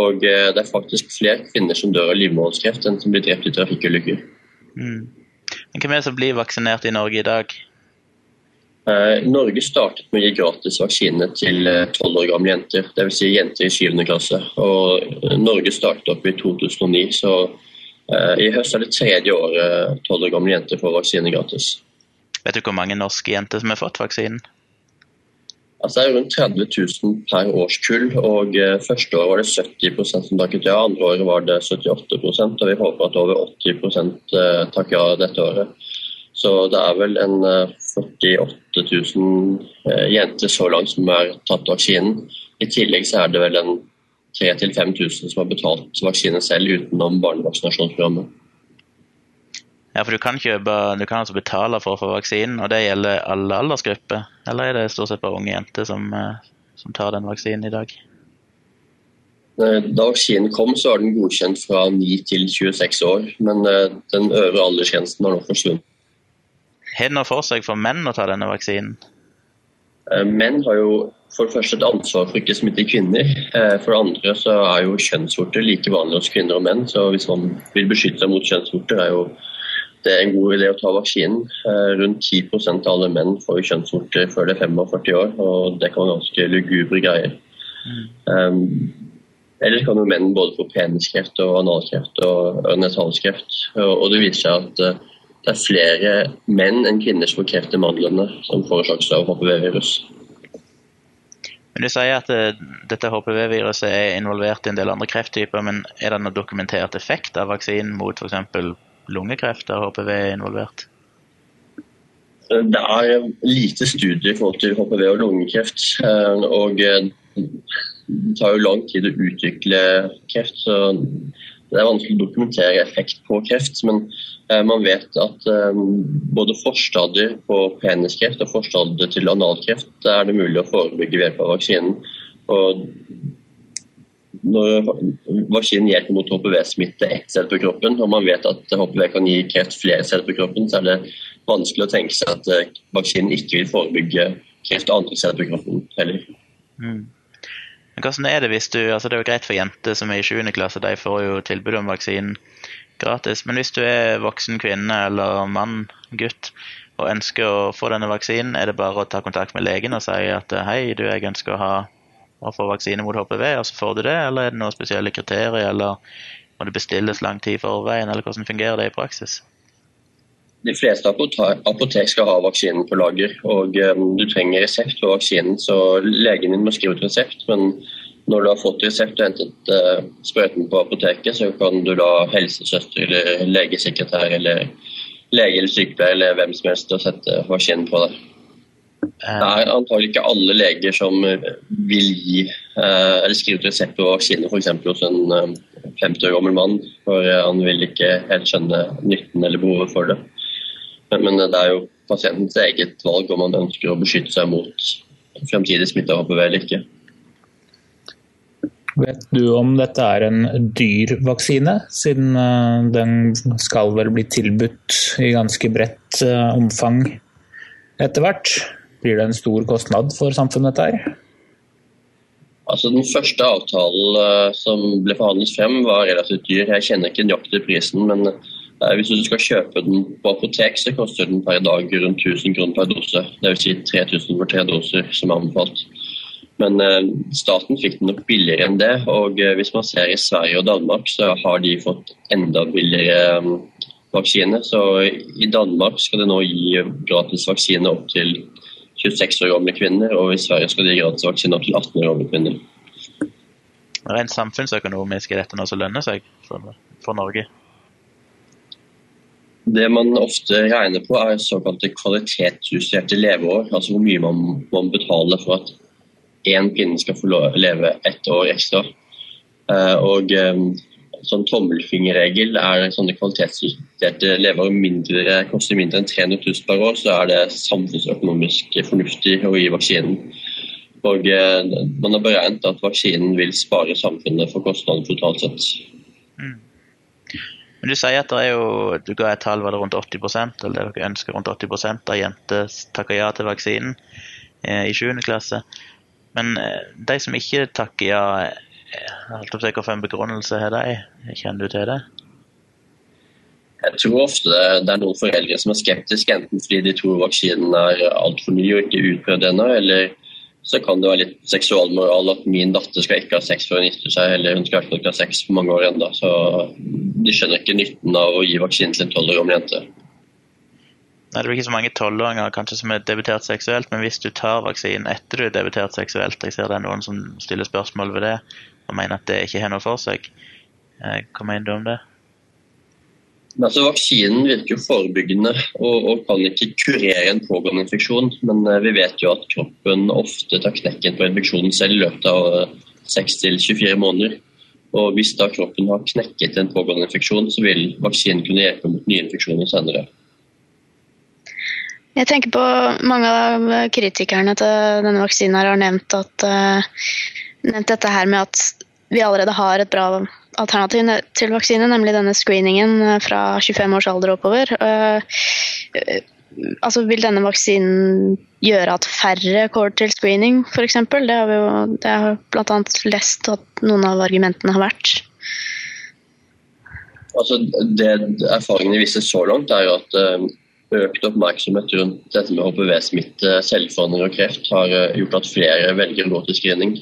Og eh, det er faktisk flere kvinner som dør av livmorhalskreft enn som blir drept i trafikkulykker. Mm. Men hvem er det som blir vaksinert i Norge i dag? Eh, Norge startet med å gi gratis vaksine til tolv år gamle jenter, dvs. Si jenter i 7. klasse. Og eh, Norge startet opp i 2009, så eh, i høst er det tredje året tolv år gamle jenter får vaksine gratis. Vet du hvor mange norske jenter som har fått vaksinen? Altså Det er rundt 30 000 per årskull, og eh, første år var det 70% som takket ja, andre året var det 78% og vi håper at over 80 eh, takker ja dette året. Så det er vel en eh, 48 000 eh, jenter så langt som har tatt vaksinen. I tillegg så er det vel en 3000-5000 som har betalt vaksine selv utenom barnevaksinasjonsprogrammet. Ja, for du kan, kjøpe, du kan altså betale for å få vaksinen, og det gjelder alle aldersgrupper? Eller er det stort sett bare unge jenter som, eh, som tar den vaksinen i dag? Da vaksinen kom, så var den godkjent fra 9 til 26 år, men eh, den øvre aldersgrensen har nå forsvunnet. Har det noe for seg for menn å ta denne vaksinen? Eh, Menn har jo for det første et ansvar for ikke å smitte kvinner. For det andre så er jo kjønnsvorter like vanlig hos kvinner og menn, så hvis man vil beskytte seg mot kjønnsvorter, er jo det er en god idé å ta vaksinen. Eh, Rundt 10% av alle menn får jo kjønnsvorter før de er 45 år, og det kan være ganske lugubre greier. Um, Ellers kan jo menn både få peniskreft og analkreft og øre-nese-halskreft. Og og det viser seg at uh, det er flere menn enn kvinner som får kreft i mandlene som forårsakes av HPV-virus. Men Du sier at uh, dette HPV-viruset er involvert i en del andre krefttyper, men er det noen dokumentert effekt av vaksinen mot f.eks. lungekreft der HPV er involvert? Det er lite studier i forhold til HPV og lungekreft. eh, og eh, Det tar jo lang tid å utvikle kreft, så det er vanskelig å dokumentere effekt på kreft. Men eh, man vet at både forstadier på peniskreft og forstadier til analkreft er det mulig å forebygge ved hjelp av vaksinen. Og vaksinen hjelper mot HPV-smitte ett sted på kroppen, og man vet at HPV kan gi kreft flere steder på kroppen, så er det vanskelig å tenke seg at eh, vaksinen ikke vil forebygge kreft andre steder på kroppen heller. Mm. Men hvordan er det hvis du, altså Det er jo greit for jenter som er i 7. klasse, de får jo tilbud om vaksinen gratis. Men hvis du er voksen kvinne eller mann, gutt, og ønsker å få denne vaksinen, er det bare å ta kontakt med legen og si at hei, du, jeg ønsker å, ha, å få vaksine mot HPV, og så får du det? Eller er det noen spesielle kriterier eller Må det bestilles lang tid forveien, eller hvordan fungerer det i praksis? De fleste apote- apotek skal ha vaksinen på lager, og eh, du trenger resept for vaksinen. Så legen din må skrive ut resept, men når du har fått resept og hentet eh, sprøyten på apoteket, så kan du la helsesøster eller legesekretær eller lege eller sykepleier eller hvem som helst og sette vaksinen på deg. Det er antagelig ikke alle leger som eh, vil gi eh, eller skrive ut resept på vaksine f.eks. hos en eh, 50 år gammel mann, for eh, han vil ikke helt skjønne nytten eller behovet for det. Men, men det er jo pasientens eget valg om han ønsker å beskytte seg mot fremtidig smitte av HPV eller ikke. Vet du om dette er en dyr vaksine, siden eh, den skal vel bli tilbudt i ganske bredt eh, omfang etter hvert? Blir det en stor kostnad for samfunnet dette her? Altså Den første avtalen eh, som ble forhandlet frem, var relativt dyr. Jeg kjenner ikke nøyaktig prisen, men eh, hvis du skal kjøpe den på apotek, så koster den per dag rundt 1000 kroner per dose. Dvs. Si 3000 for tre doser, som er anbefalt. Men eh, staten fikk den nok billigere enn det. Og hvis man ser i Sverige og Danmark, så har de fått enda billigere vaksine. Så i Danmark skal det nå gi gratis vaksine opp til 26 år gamle kvinner, og i Sverige skal de gi gratis vaksine opp til 18 år gamle kvinner. Rent samfunnsøkonomisk er dette noe som lønner seg for, for Norge? Det man ofte regner på, er såkalte kvalitetsjusterte leveår. Altså hvor mye man må betale for at én kvinne skal få leve ett år ekstra. Eh, Og eh, sånn tommelfingerregel er sånne kvalitetsjusterte leveår mindre, koster mindre enn 300 000 per år, så er det samfunnsøkonomisk fornuftig å gi vaksinen. Og eh, Man har beregnet at vaksinen vil spare samfunnet for kostnader totalt sett. Men du sier at det er jo, du ga et tall var det rundt 80% eller det dere ønsker rundt 80 av jenter takker ja til vaksinen eh, i 7. klasse. Men eh, de som ikke takker ja, på å si, hvilken begrunnelse har de? Kjenner du til det? Jeg tror ofte det er noen foreldre som er skeptiske, enten fordi de tror vaksinen er altfor ny og ikke utprøvd ennå, eller så kan det være litt seksualmoral at min datter skal ikke ha sex før hun gifter seg, eller hun skal ikke ha sex for mange år ennå. Så de skjønner ikke nytten av å gi vaksinen til en tolv år gammel jente. Nei, Det blir ikke så mange tolvåringer kanskje som er debutert seksuelt, men hvis du tar vaksinen etter du er debutert seksuelt, jeg ser det er noen som stiller spørsmål ved det og mener at det ikke har noe for seg. Eh, Hva mener du om det? Altså, Vaksinen virker jo forebyggende og, og kan ikke kurere en pågående infeksjon. Men eh, vi vet jo at kroppen ofte tar knekken på infeksjonen selv i løpet av eh, 6-24 måneder. Og Hvis da kroppen har knekket en pågående infeksjon, så vil vaksinen kunne hjelpe mot nye infeksjoner senere. Jeg tenker på Mange av kritikerne til denne vaksinen her har nevnt, at, eh, nevnt dette her med at vi allerede har et bra alternativ til vaksine, nemlig denne screeningen eh, fra 25 års alder oppover. Eh, eh, altså Vil denne vaksinen gjøre at færre går til screening, f.eks.? Det har vi jo det har bl.a. lest at noen av argumentene har vært. Altså, det Erfaringene viser så langt, er jo at økt oppmerksomhet rundt dette med HPV-smitte, celleforandring og kreft har gjort at flere velger å gå til screening.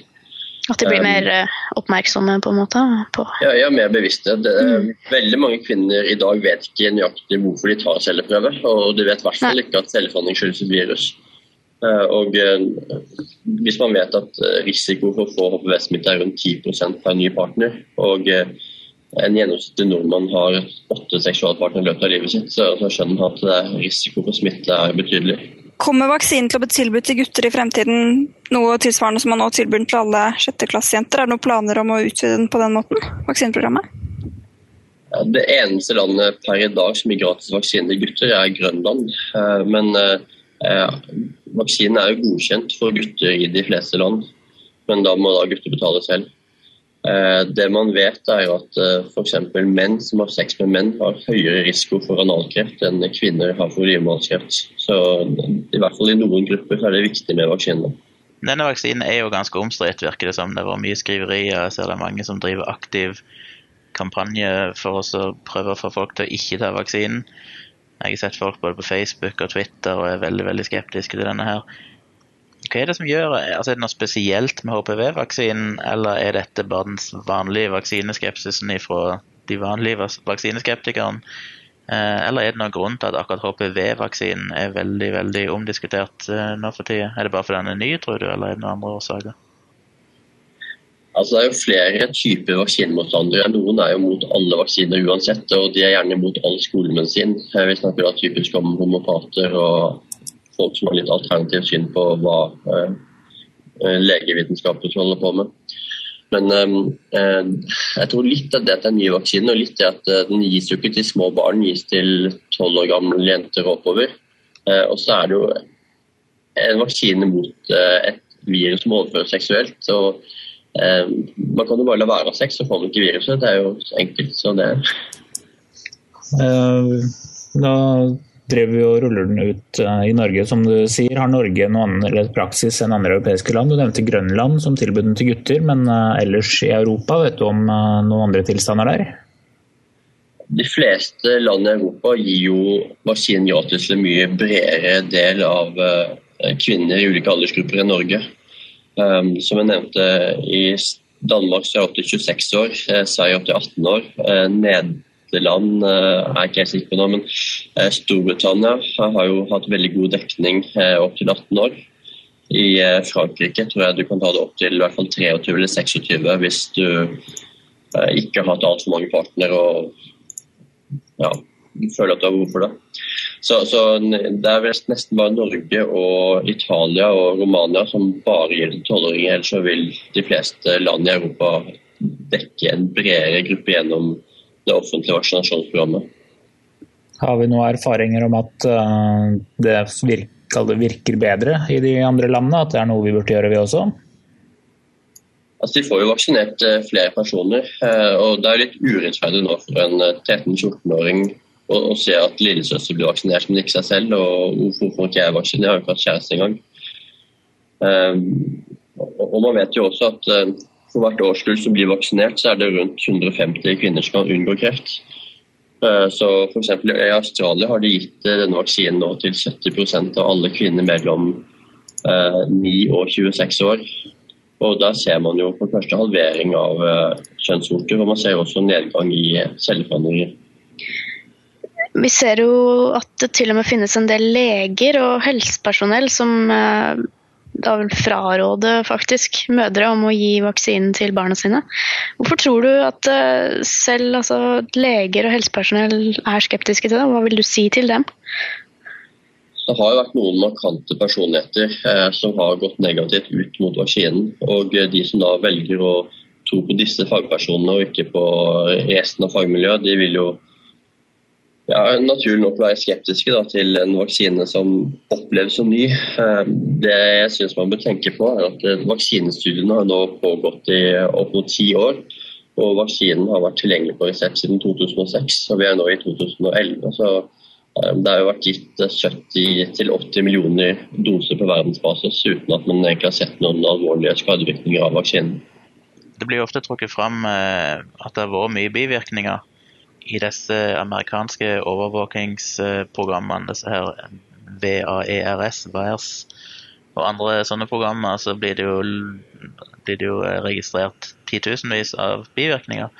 At de blir Um, mer eh, oppmerksomme på en måte på Ja, ja, mer bevisste. Det, Veldig mange kvinner i dag vet ikke nøyaktig hvorfor de tar celleprøve, og de vet i hvert fall ikke at celleforandring skyldes et virus. Eh, Og eh, Hvis man vet at eh, risiko for å få HPV-smitte er rundt 10% per ny partner, og eh, en gjennomsnittlig nordmann har åtte seksualpartnere i løpet av livet sitt, så skjønner man at risiko for smitte er betydelig. Kommer vaksinen til å bli tilbudt til gutter i fremtiden noe tilsvarende som man nå tilbyr til alle sjetteklassejenter? Er det noen planer om å utvide den på den måten? Vaksineprogrammet? Ja, Det eneste landet per i dag som gir gratis vaksine til gutter, er Grønland. Eh, Men eh, eh, vaksinen er jo godkjent for gutter i de fleste land, men da må da gutter betale selv. Eh, Det man vet er jo at f.eks. menn som har sex med menn, har høyere risiko for analkreft enn kvinner har for livmorhalskreft. Så i hvert fall i noen grupper er det viktig med vaksinene. Denne vaksinen er jo ganske omstridt, virker det som. Det var mye skriverier. Jeg ser det er mange som driver aktiv kampanje for å prøve å få folk til å ikke ta vaksinen. Jeg har sett folk både på Facebook og Twitter og er veldig veldig skeptiske til denne her. Hva er det som gjør altså Er det noe spesielt med HPV-vaksinen, eller er dette bare den vanlige vaksineskepsisen fra de vanlige vaksineskeptikerne? Eh, Eller er det noen grunn til at akkurat HPV-vaksinen er veldig veldig omdiskutert eh, nå for tida? Er det bare fordi den er ny, tror du, eller er det noen andre årsaker? Altså, det er jo flere typer vaksinemotstandere. Noen er jo mot alle vaksiner uansett, og de er gjerne mot all skolemedisin. Eh, Vi snakker da typisk om homopater og folk som har litt alternativt syn på hva eh, eh, legevitenskapen holder på med. Men eh, eh, jeg tror litt av det at det er ny vaksine, og litt det at eh, den gis jo ikke til små barn, gis til tolv år gamle jenter oppover. Eh, og så er det jo en vaksine mot eh, et virus som overføres seksuelt. og eh, Man kan jo bare la være å ha sex, så får man ikke viruset. Det er jo enkelt. så det Da driver vi og ruller den ut eh, i Norge, som du sier. Har Norge noe annen praksis enn andre europeiske land? Du nevnte Grønland som tilbød den til gutter, men eh, ellers i Europa, vet du om eh, noen andre tilstander der? De fleste land i Europa gir jo vaksinen gratis til en mye bredere del av kvinner i ulike aldersgrupper enn Norge. Som jeg nevnte, i Danmark så er det opp til 26 år, Sverige opp til 18 år. Eh, Nederland land, er ikke helt sikker på nå, men eh, Storbritannia har jo hatt veldig god dekning eh, opp til 18 år. I eh, Frankrike tror jeg du kan ta det opp til i hvert fall 23 eller 26 hvis du eh, ikke har hatt altfor mange partnere og ja, føler at du har behov for det. Så, så det er vel nesten bare Norge og Italia og Romania som bare gjelder tolvåringer. Ellers så vil de fleste land i Europa dekke en bredere gruppe gjennom det offentlige vaksinasjonsprogrammet. Har vi noen erfaringer om at eh, det virker, virker bedre i de andre landene? At det er noe vi burde gjøre, vi også? Altså, De får jo vaksinert eh, flere personer, eh, og det er litt urettferdig nå for en eh, 13-14-åring å, å se at lillesøster blir vaksinert, men ikke seg selv. Og hvorfor får ikke jeg vaksine? Jeg har jo ikke hatt kjæreste engang. Um, og, og man vet jo også at for hvert årskull som blir vaksinert, så er det rundt 150 kvinner som kan unngå kreft. Eh, Så eksempel I Australia har de gitt eh, denne vaksinen nå til 70% av alle kvinner mellom eh, 9 og 26 år. Og Der ser man jo for første halvering av eh, kjønnsvorter, og man ser også nedgang i eh, celleforandringer. Vi ser jo at det til og med finnes en del leger og helsepersonell som eh, da vil fraråde faktisk mødre om å gi vaksinen til barna sine. Hvorfor tror du at eh, selv altså, leger og helsepersonell er skeptiske til det? Hva vil du si til dem? Det har jo vært noen markante personligheter eh, som har gått negativt ut mot vaksinen. Og eh, de som da velger å tro på disse fagpersonene og ikke på resten av fagmiljøet, de vil jo ja, naturlig nok være skeptiske da, til en vaksine som oppleves som ny. Eh, Det jeg synes man bør tenke på, er at eh, vaksinestudiene har nå pågått i opp mot ti år. Og vaksinen har vært tilgjengelig på resept siden 2006, og vi er nå i 2011. Så eh, det har jo vært gitt eh, 70-80 millioner doser på verdensbasis uten at man egentlig har sett noen alvorlige skadevirkninger av vaksinen. Det blir ofte trukket fram at det har vært mye bivirkninger i disse amerikanske overvåkingsprogrammene, disse her VAERS, VAERS og andre sånne programmer, så blir det jo, blir det jo eh, registrert titusenvis av bivirkninger.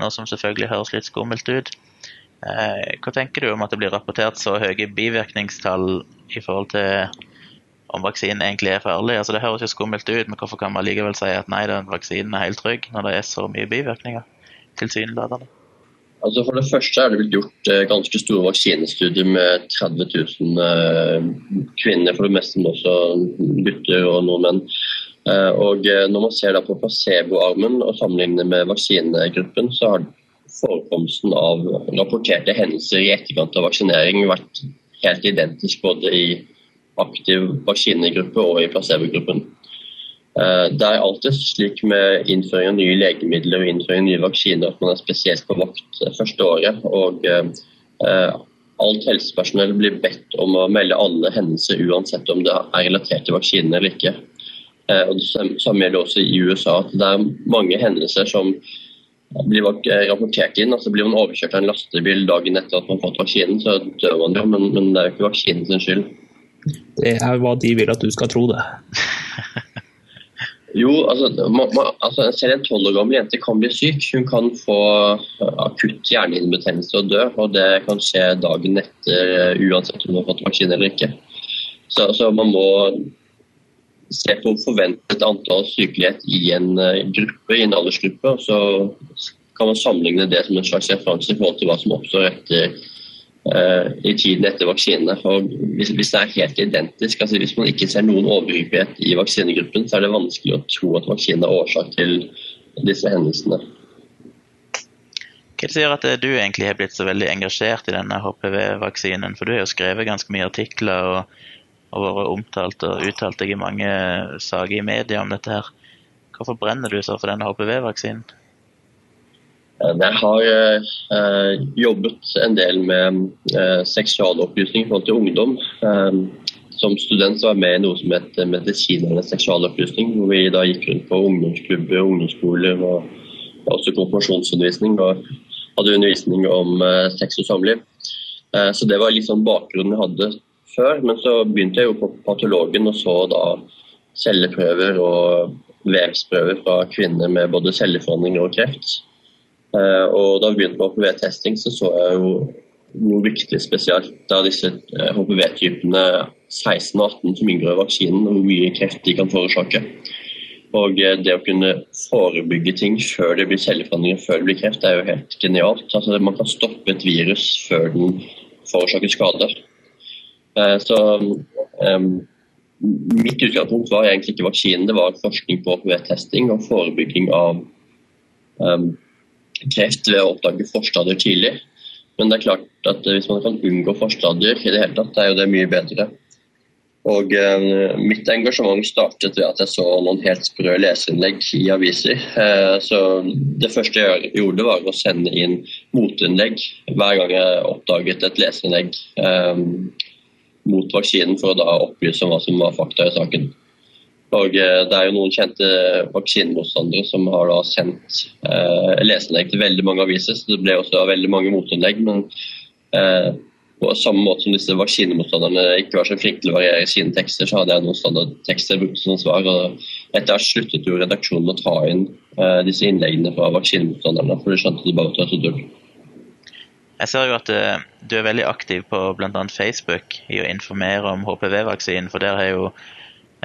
Noe som selvfølgelig høres litt skummelt ut. Eh, hva tenker du om at det blir rapportert så høye bivirkningstall i forhold til om vaksinen egentlig er farlig? Altså Det høres jo skummelt ut, men hvorfor kan man likevel si at nei, den vaksinen er helt trygg, når det er så mye bivirkninger? Tilsynelatende. Altså For det første er det blitt gjort eh, ganske store vaksinestudier med 30 000 eh, kvinner, for det meste men også gutter og nordmenn. Eh, og Når man ser på placeboarmen og sammenligner med vaksinegruppen, så har forekomsten av rapporterte hendelser i etterkant av vaksinering vært helt identisk både i aktiv vaksinegruppe og i placebogruppen. Eh, Det er alltid slik med innføring av nye legemidler og innføring av nye vaksiner at man er spesielt på vakt første året. og eh, eh, Alt helsepersonell blir bedt om å melde alle hendelser uansett om det er relatert til vaksinen eller ikke. Eh, Og Det samme gjelder også i USA. at Det er mange hendelser som blir eh, rapportert inn. altså Blir man overkjørt av en lastebil dagen etter at man har fått vaksinen, så dør man jo, men, men det er jo ikke vaksinen sin skyld. Det er hva de vil at du skal tro, det. Jo, altså, altså selv en tolv år gammel jente kan bli syk. Hun kan få akutt hjernehinnebetennelse og dø. og Det kan skje dagen etter uansett om hun har fått vaksine eller ikke. Så, så man må se på forventet antall sykelighet i en gruppe, i en aldersgruppe. og Så kan man sammenligne det som en slags referanse i forhold til hva som oppstår etter Eh, i tiden etter vaksinene. For hvis, hvis, det er helt identisk, altså hvis man ikke ser noen overhyppighet i vaksinegruppen, så er det vanskelig å tro at vaksinen er årsak til disse hendelsene. Hva sier at du egentlig har blitt så veldig engasjert i denne HPV-vaksinen? For du har jo skrevet ganske mye artikler og, og vært omtalt og uttalt deg i mange saker i media om dette her. Hvorfor brenner du så for denne HPV-vaksinen? Eh, jeg har eh, jobbet en del med eh, seksualopplysning i forhold til ungdom. Eh, som student var jeg med i noe som het Medisinernes seksualopplysning. Hvor vi da gikk rundt på ungdomsklubber, ungdomsskoler og, også konfirmasjonsundervisning. Og hadde undervisning om eh, sex og samliv. Eh, så det var sånn bakgrunnen jeg hadde før. Men så begynte jeg jo på patologen og så da celleprøver og vevsprøver fra kvinner med både celleforandringer og kreft. Eh, og da vi begynte med HPV-testing, så så jeg jo noe viktig spesielt av disse HPV-typene eh, 16 og 18 som inngår i vaksinen, og hvor mye kreft de kan forårsake. Og eh, det å kunne forebygge ting før det blir celleforandringer, før det blir kreft, er jo helt genialt. Altså, man kan stoppe et virus før den forårsaker skader. Så um, mitt utgangspunkt var egentlig ikke vaksinen, det var forskning på HPV-testing og forebygging av um, kreft ved å oppdage forstadier tidlig. Men det er klart at hvis man kan unngå forstadier i det hele tatt, er jo det mye bedre. Og eh, Mitt engasjement startet ved at jeg så noen helt sprø leserinnlegg i aviser. Eh, så Det første jeg gjorde, var å sende inn motinnlegg hver gang jeg oppdaget et leserinnlegg eh, mot vaksinen, for å da opplyse om hva som var fakta i saken. Og eh, Det er jo noen kjente vaksinemotstandere som har da sendt eh, leserinnlegg til veldig mange aviser, så det ble også veldig mange motinnlegg. Men eh, på samme måte som disse vaksinemotstanderne ikke var så flinke til å variere sine tekster, så hadde jeg noen standardtekster brukt som svar. og Etter hvert sluttet jo redaksjonen å ta inn eh, disse innleggene fra vaksinemotstanderne, for de skjønte det bare var dumt. Jeg ser jo at uh, du er veldig aktiv på bl.a. Facebook i å informere om HPV-vaksinen. For der har jo Eh,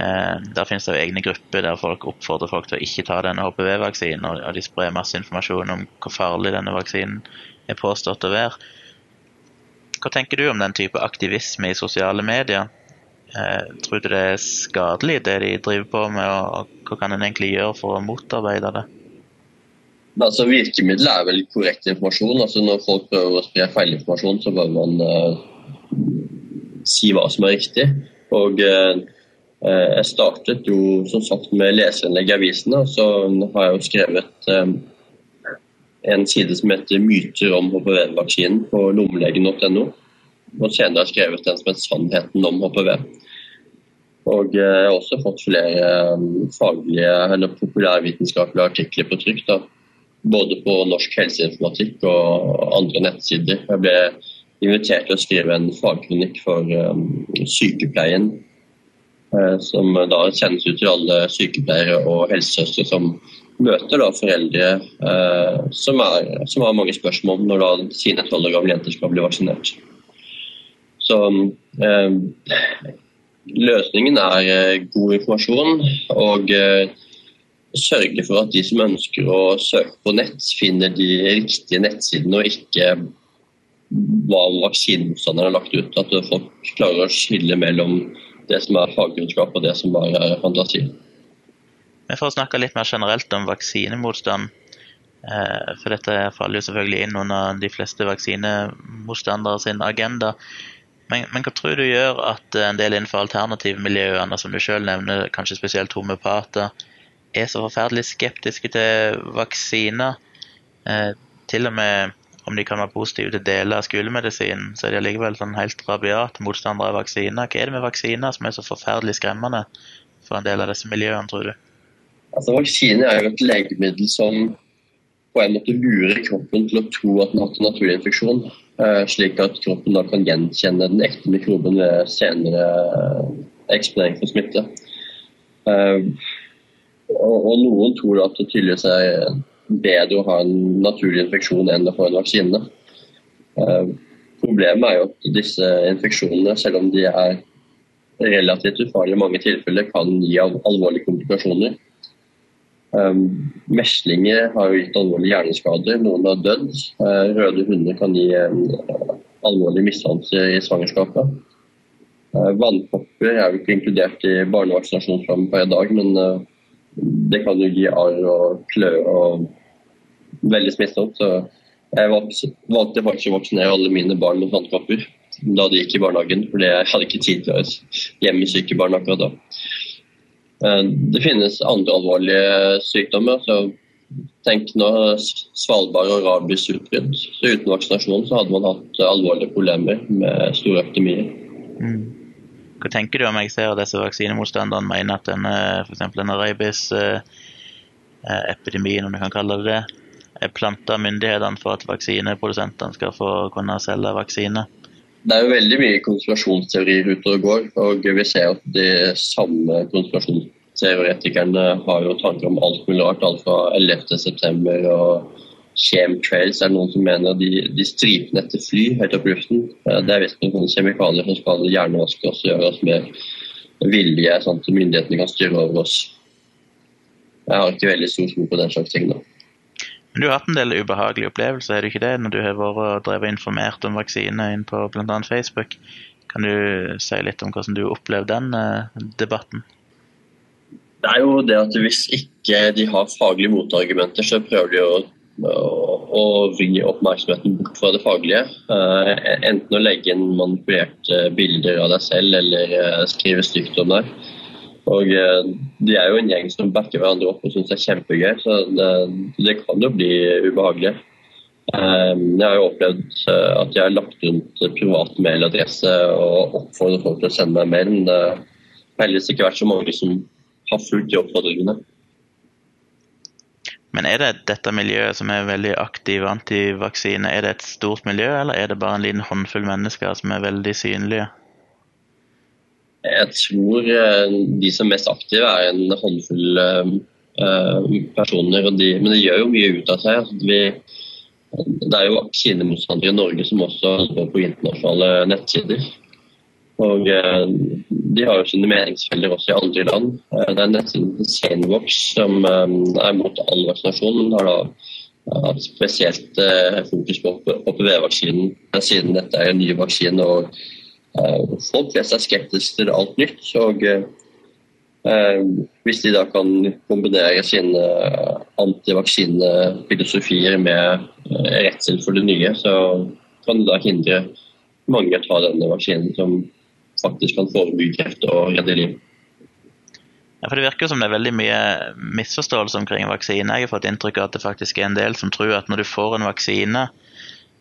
der finnes det jo egne grupper der folk oppfordrer folk til å ikke ta denne HPV-vaksinen, og de sprer masse informasjon om hvor farlig denne vaksinen er påstått å være. Hva tenker du om den type aktivisme i sosiale medier? Eh, tror du det er skadelig, det de driver på med, og hva kan en egentlig gjøre for å motarbeide det? Altså, Virkemidlet er vel korrekt informasjon. Altså, når folk prøver å spre feilinformasjon, så bør man uh, si hva som er riktig. Og uh, Eh, jeg startet jo som sagt med leserinnlegg i avisene, og så har jeg jo skrevet eh, en side som heter 'Myter om HPV-vaksinen' på lommelegen.no. Og senere har jeg skrevet den som heter 'Sannheten om HPV'. Og eh, jeg har også fått flere faglige eller populærvitenskapelige artikler på trykk. Da. Både på Norsk helseinformatikk og andre nettsider. Jeg ble invitert til å skrive en fagklinikk for sykepleien Eh, som da sendes ut til alle sykepleiere og helsesøstre som møter da foreldre eh, som, er, som, har mange spørsmål når da sine tolv år gamle jenter skal bli vaksinert. Så eh, løsningen er eh, god informasjon og eh, sørge for at de som ønsker å søke på nett, finner de riktige nettsidene og ikke hva vaksinemotstanderne har lagt ut. At folk klarer å skille mellom det som er fagkunnskap, og det som bare er fantasi. Men For å snakke litt mer generelt om vaksinemotstand, eh, for dette faller jo selvfølgelig inn under de fleste vaksinemotstandere sin agenda. Men, men, hva tror du gjør at en del innenfor alternativmiljøene, som du selv nevner, kanskje spesielt homeopater, er så forferdelig skeptiske til vaksiner? Eh, til og med om de kan være positive til deler av skolemedisinen, så er de allikevel sånn helt rabiat motstandere av vaksiner. Hva er det med vaksiner som er så forferdelig skremmende for en del av disse miljøene, tror du? Altså, Vaksiner er jo et legemiddel som på en måte lurer kroppen til å tro at den har hatt en naturlig infeksjon, eh, slik at kroppen da kan gjenkjenne den ekte mikroben ved senere eksponering for smitte. Eh, og noen tror at det tydeligvis er bedre å ha en naturlig infeksjon enn å få en vaksine. Eh, problemet er jo at disse infeksjonene, selv om de er relativt ufarlige i mange tilfeller, kan gi alvorlige komplikasjoner. Um, meslinger har jo gitt alvorlige hjerneskader, noen har dødd. Uh, røde hunder kan gi alvorlige misdannelser i svangerskapet. Uh, vannkopper er jo ikke inkludert i barnevaksinasjonsprogrammet på i dag, men det kan jo gi arr og klø og veldig smittsomt. Så jeg valgte faktisk å vaksinere alle mine barn mot vannkopper da de gikk i barnehagen, for jeg hadde ikke tid til å hjemme syke barn akkurat da. Eh, det finnes andre alvorlige sykdommer. så Tenk nå Svalbard og rabiesutbrudd. Så uten vaksinasjon så hadde man hatt alvorlige problemer med store epidemier. Mm. Hva tenker du om jeg ser disse vaksinemotstanderne mener at denne, f.eks. denne rabies-epidemien, eh, om du kan kalle det det, er myndighetene for at vaksineprodusentene skal få kunne selge vaksiner? Det er jo veldig mye konspirasjonsteorier ute og går, og vi ser at de samme konspirasjonsteoretikerne har jo tanker om alt mulig rart. Alt fra 11.9. og chemtrails er det noen som mener de, de stripene etter fly høyt opp i luften. Det er visstnok noen kjemikalier som skal hjernevaske oss og gjøre oss mer villige, sånn at myndighetene kan styre over oss. Jeg har ikke veldig stor tro på den slags ting. da. Men du har hatt en del ubehagelige opplevelser, er det ikke det, når du har vært og drevet informert om vaksine inn på bl.a. Facebook? Kan du si litt om hvordan du opplevde den eh, debatten? Det er jo det at hvis ikke de har faglige motargumenter, så prøver de å, å, å vri oppmerksomheten bort fra det faglige. Uh, enten å legge inn manipulerte bilder av deg selv eller uh, skrive stygt om deg. Og eh, De er jo en gjeng som backer hverandre opp og syns det er kjempegøy, så det, det, kan jo bli ubehagelig. Eh, jeg har jo opplevd eh, at jeg har lagt rundt privat mailadresse og oppfordret folk til å sende meg mail, men det har heldigvis ikke vært så mange som har fulgt de oppfordringene. Men er det dette miljøet som er veldig aktiv antivaksine, er det et stort miljø, eller er det bare en liten håndfull mennesker som er veldig synlige? Jeg tror eh, de som er mest aktive, er en håndfull uh, personer. De, men det gjør jo mye ut av seg. Altså, vi, det er jo vaksinemotstandere i Norge som også går på internasjonale nettsider. Og De har jo sine meningsfeller også i andre land. Det er nettsiden Sanebox som er mot all vaksinasjon, men har da hatt spesielt fokus på HPV-vaksinen, siden dette er en ny vaksine. og Eh, folk flest er skeptiske til alt nytt. og eh, Hvis de da kan kombinere sine antivaksinefilosofier med eh, redsel for det nye, så kan det da hindre mange å ta denne vaksinen, som faktisk kan forebygge kreft og redde liv. Ja, for Det virker som det er veldig mye misforståelse omkring vaksine. Jeg har fått inntrykk av at det faktisk er en del som tror at når du får en vaksine,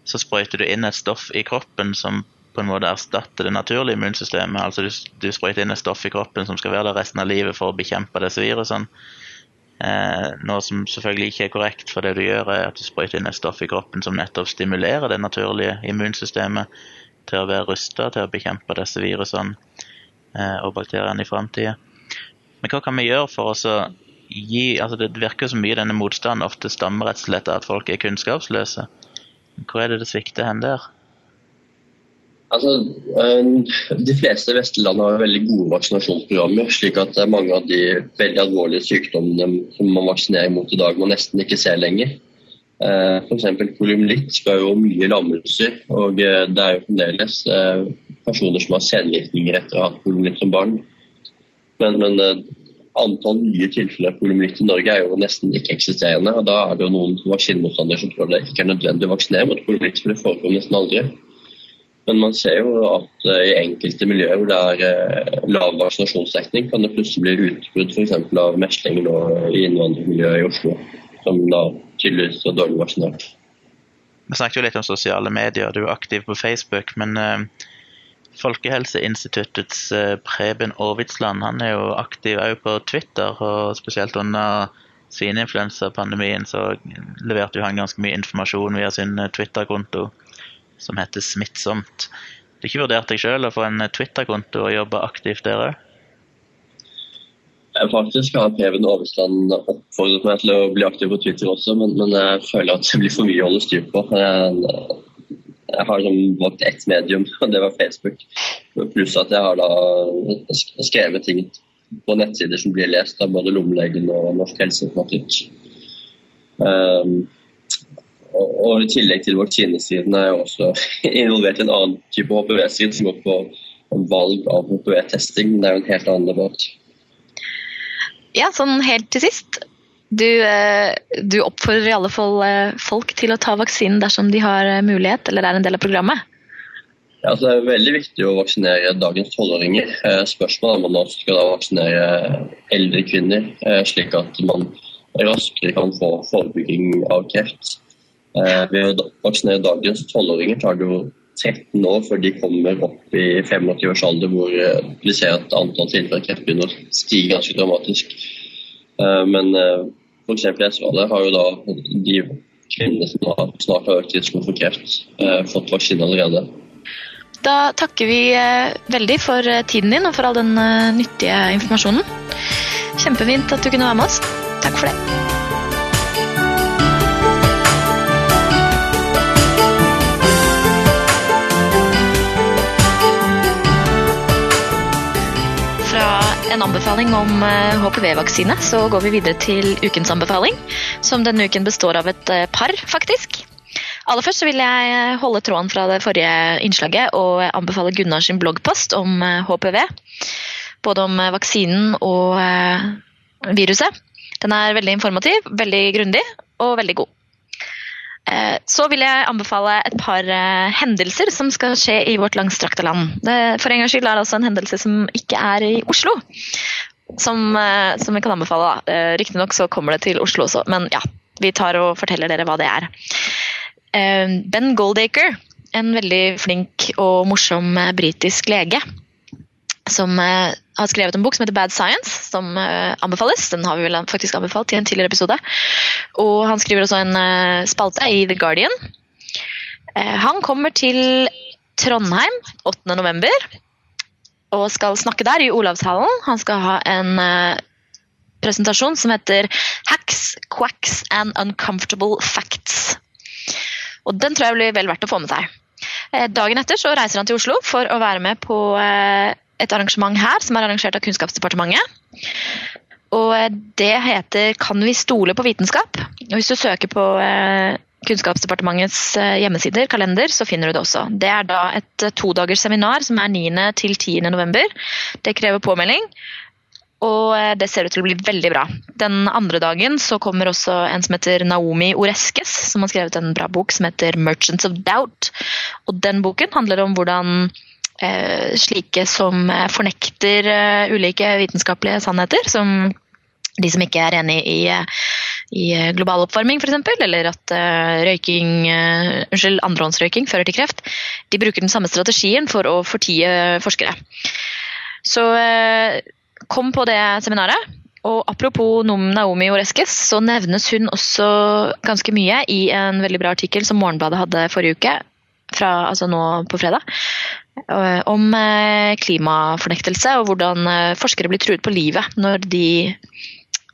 så sprøyter du inn et stoff i kroppen som på en måte erstatte det naturlige immunsystemet. Altså du, du sprøyter inn et stoff i kroppen som skal være der resten av livet for å bekjempe disse virusene. Eh, noe som selvfølgelig ikke er korrekt, for det du gjør er at du sprøyter inn et stoff i kroppen som nettopp stimulerer det naturlige immunsystemet til å være rusta til å bekjempe disse virusene eh, og bakteriene i framtida. Men hva kan vi gjøre for å gi altså Det virker så mye denne motstanden ofte stammer rett og slett av at folk er kunnskapsløse. Hvor er det det svikter hen der? Altså, eh, De fleste vestlige har veldig gode vaksinasjonsprogrammer. slik at mange av de veldig alvorlige sykdommene som man vaksinerer mot i dag, man nesten ikke ser lenger. Eh, F.eks. polymyelitt skal jo mye lammelser, og eh, det er jo fremdeles personer som har senvirkninger etter å ha hatt polymyelitt som barn. Men, men antall nye tilfeller av polymyelitt i Norge er jo nesten ikke-eksisterende. og Da er det jo noen vaksinemotstandere som tror det ikke er nødvendig å vaksinere mot polymyelitt, for det forekommer nesten aldri. Men man ser jo at uh, i enkelte miljøer hvor det er uh, lav vaksinasjonsdekning, kan det plutselig bli utbrudd f.eks. av mesling i innvandrermiljøet i Oslo, som da tydeligvis er dårlig vaksinert. Vi snakket jo litt om sosiale medier, du er aktiv på Facebook. Men uh, Folkehelseinstituttets Preben Aavitsland er jo aktiv òg på Twitter, og spesielt under svineinfluensapandemien så leverte han ganske mye informasjon via sin Twitter-konto som heter Smittsomt. Har ikke vurdert deg sjøl å få en Twitter-konto og jobbe aktivt der òg? Faktisk har Preben Aavitsland oppfordret meg til å bli aktiv på Twitter også, men, men jeg føler at det blir for mye å holde styr på. Jeg, jeg har liksom valgt ett medium, og det var Facebook. Pluss at jeg har da skrevet ting på nettsider som blir lest av både Lommelegen og Norsk helseinformatikk. Um, og, og, I tillegg til vaksinesiden er jeg også involvert i en annen type HPV-side som går på valg av HPV-testing. Det er jo en helt annen debatt. Ja, sånn helt til sist. Du, eh, du, oppfordrer i alle fall eh, folk til å ta vaksinen dersom de har eh, mulighet, eller er en del av programmet? Ja, altså det er veldig viktig å vaksinere dagens tolvåringer. Spørsmålet er om man også skal vaksinere eldre kvinner, slik at man raskere kan få forebygging av kreft. Ved å vaksinere dagens tolvåringer tar det jo 13 år før de kommer opp i 85 års alder, hvor vi ser at antall tilfeller av kreft begynner å stige ganske dramatisk. Men F.eks. i Australia har jo da de kvinnene som har snart har økt risiko for kreft, eh, fått vaksine allerede. Da takker vi eh, veldig for eh, tiden din og for all den nyttige informasjonen. Kjempefint at du kunne være med oss. Takk for det. En anbefaling om HPV-vaksine, eh, så går vi videre til ukens anbefaling. Som denne uken består av et eh, par, faktisk. Aller først vil jeg eh, holde tråden fra det forrige innslaget og anbefale Gunnar sin bloggpost om HPV. Både om vaksinen og viruset. Den er veldig informativ, veldig grundig og veldig god. Eh, så vil jeg anbefale et par eh, hendelser som skal skje i vårt langstrakte land. For en gangs skyld er det også en hendelse som ikke er i Oslo. Som, eh, som vi kan anbefale. Riktignok så kommer det til Oslo også, men ja. Vi tar og forteller dere hva det er. Ben Goldacre, en veldig flink og morsom britisk lege, som uh, har skrevet en bok som heter Bad Science, som uh, anbefales. Den har vi vel faktisk anbefalt i en tidligere episode. Og han skriver også en uh, spalte i The Guardian. han kommer til Trondheim 8.11. og skal snakke der, i Olavshallen. Han skal ha en presentasjon som heter Hacks, Quacks and Uncomfortable Facts. Og den tror jeg blir vel verdt å få med seg. Dagen etter så reiser han til Oslo for å være med på et arrangement her som er arrangert av Kunnskapsdepartementet. Og eh, det heter 'Kan vi stole på vitenskap?' Og Hvis du søker på eh, Kunnskapsdepartementets eh, hjemmesider, kalender, så finner du det også. Det er da et todagers seminar som er 9. til 10. november. Det krever påmelding, og det ser ut til å bli veldig bra. Den andre dagen så kommer også en som heter Naomi Oreskes, som har skrevet en bra bok som heter 'Merchants of Doubt'. Og den boken handler om hvordan slike som eh, fornekter eh, ulike vitenskapelige sannheter, som de som ikke er enig i, i global oppvarming f.eks., eller at røyking, unnskyld, andrehåndsrøyking fører til kreft, de bruker den samme strategien for å fortie forskere. Så kom på det seminaret. Og apropos Naomi Oreskes, så nevnes hun også ganske mye i en veldig bra artikkel som Morgenbladet hadde forrige uke, fra, altså nå på fredag, Eh, om eh, klimafornektelse og hvordan eh, forskere blir truet på livet når de,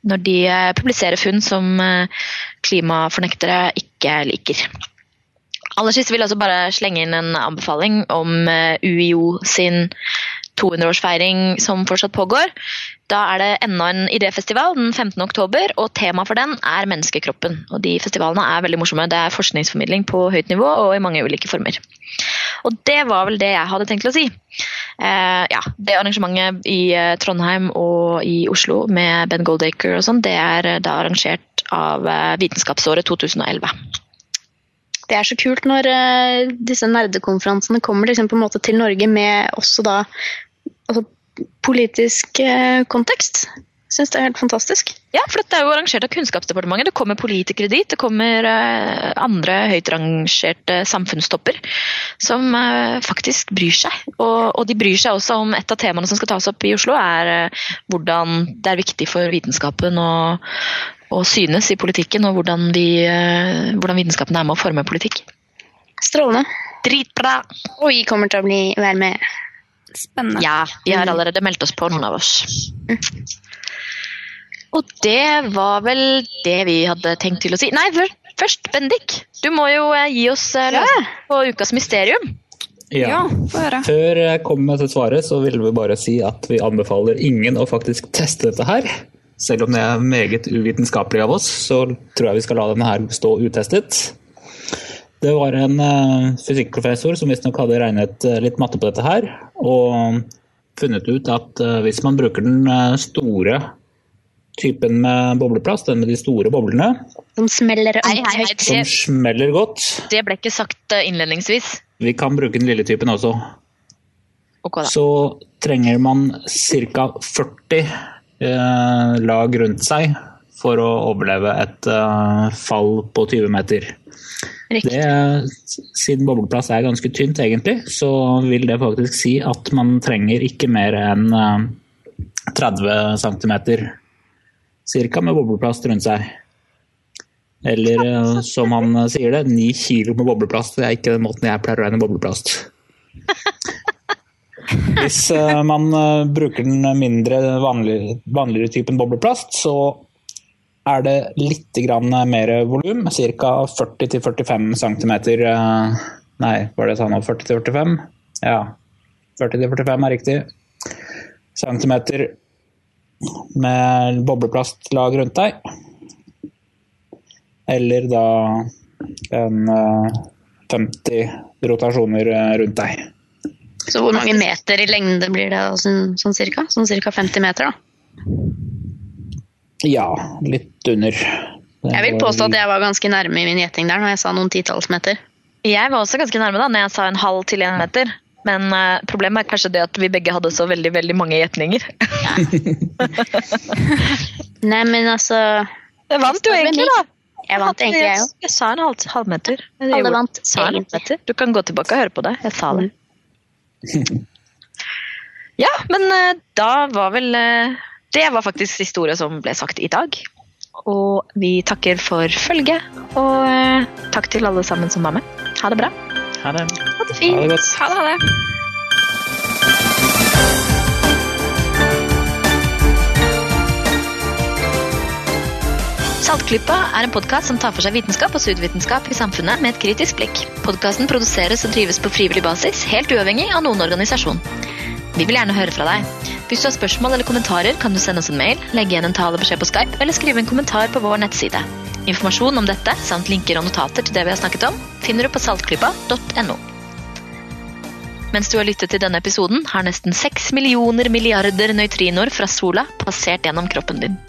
når de publiserer funn som klimafornektere ikke liker. Aller sist vil jeg også bare slenge inn en anbefaling om UiO sin 200-årsfeiring som fortsatt pågår. Da er det enda en idéfestival den 15. oktober, og temaet for den er menneskekroppen. Og de festivalene er veldig morsomme. Det er forskningsformidling på høyt nivå og i mange ulike former. Og det var vel det jeg hadde tenkt å si. Eh, ja, det arrangementet i eh, Trondheim og i Oslo med Ben Goldacre og sånn, det er eh, da arrangert av eh, Vitenskapsåret 2011. Det er så kult når disse nerdekonferansene kommer liksom, til Norge med også da altså, politisk uh, kontekst syns det er helt fantastisk. Ja, for dette er jo arrangert av Kunnskapsdepartementet. Det kommer politikere dit. Det kommer uh, andre høyt rangerte samfunnstopper som uh, faktisk bryr seg. Og, og, de bryr seg også om et av temaene som skal tas opp i Oslo, er hvordan det er viktig for vitenskapen å, å synes i politikken, og hvordan, vi, hvordan vitenskapen er med å forme politikk. Strålende. Dritbra! Og vi kommer til å bli, være med. Spennende. Ja, vi har allerede meldt oss på, noen av oss. Mm. Og det var vel det vi hadde tenkt til å si. Nei, først, Bendik. Du må jo eh, gi oss løs løsning på ukas mysterium. Ja, ja. Før jeg kommer med til svaret, så ville vi bare si at vi anbefaler ingen å faktisk teste dette her. Selv om det er meget uvitenskapelig av oss, så tror jeg vi skal la denne her stå utestet. Det var en eh, fysikkprofessor som visstnok hadde regnet eh, litt matte på dette her, og funnet ut at eh, hvis man bruker den store typen med bobleplast, den med de store boblene, Som smeller Hei, hei, hei. som smeller godt det ble ikke sagt innledningsvis. Vi kan bruke den lille typen også. Okay, da. så trenger man ca. 40 eh, lag rundt seg for å overleve et eh, fall på 20 meter. Det, siden bobleplast er ganske tynt, egentlig, så vil det faktisk si at man trenger ikke mer enn eh, 30 cm ca. med bobleplast rundt seg. Eller eh, som han eh, sier det, 9 kilo med bobleplast. Det er ikke den måten jeg pleier å regne bobleplast. Hvis eh, man eh, bruker den mindre vanlig, vanligere typen bobleplast, så er det litt mer volum, ca. 40-45 cm. Nei, var det jeg sa nå? 40-45? Ja. 40-45 er riktig. Centimeter med bobleplastlag rundt deg. Eller da en eh, 50 rotasjoner eh, rundt deg. Så hvor mange meter i lengde blir det sånn, sånn cirka? Sånn cirka 50 meter, da. Ja, litt under. Jeg vil påstå at jeg var ganske nærme i min gjetting der når jeg sa noen titalls meter. Jeg var også ganske nærme da, når jeg sa en halv til en meter. Men uh, problemet er kanskje det at vi begge hadde så veldig veldig mange gjetninger. Nei, men altså Jeg vant jo egentlig, da! Jeg vant egentlig, jeg òg. Jeg sa en halv, halvmeter. Alle vant, sa en egentlig. halvmeter. Du kan gå tilbake og høre på det. Jeg sa det. Ja, men uh, da var vel eh, Det var faktisk historien som ble sagt i dag. Og vi takker for følget, og eh, takk til alle sammen som var med. Ha det bra. Ha det. Ha det fint. Ha det godt. Ha det, ha det. Saltklypa er en podkast som tar for seg vitenskap og pseudovitenskap i samfunnet med et kritisk blikk. Podkasten produseres og drives på frivillig basis, helt uavhengig av noen organisasjon. Vi vil gjerne høre fra deg. Hvis du har spørsmål eller kommentarer, kan du sende oss en mail, legge igjen en talebeskjed på Skype eller skrive en kommentar på vår nettside. Informasjon om dette, samt linker og notater til det vi har snakket om, finner du på saltklypa.no. Mens du har lyttet til denne episoden, har nesten seks millioner milliarder nøytrinoer fra sola passert gjennom kroppen din.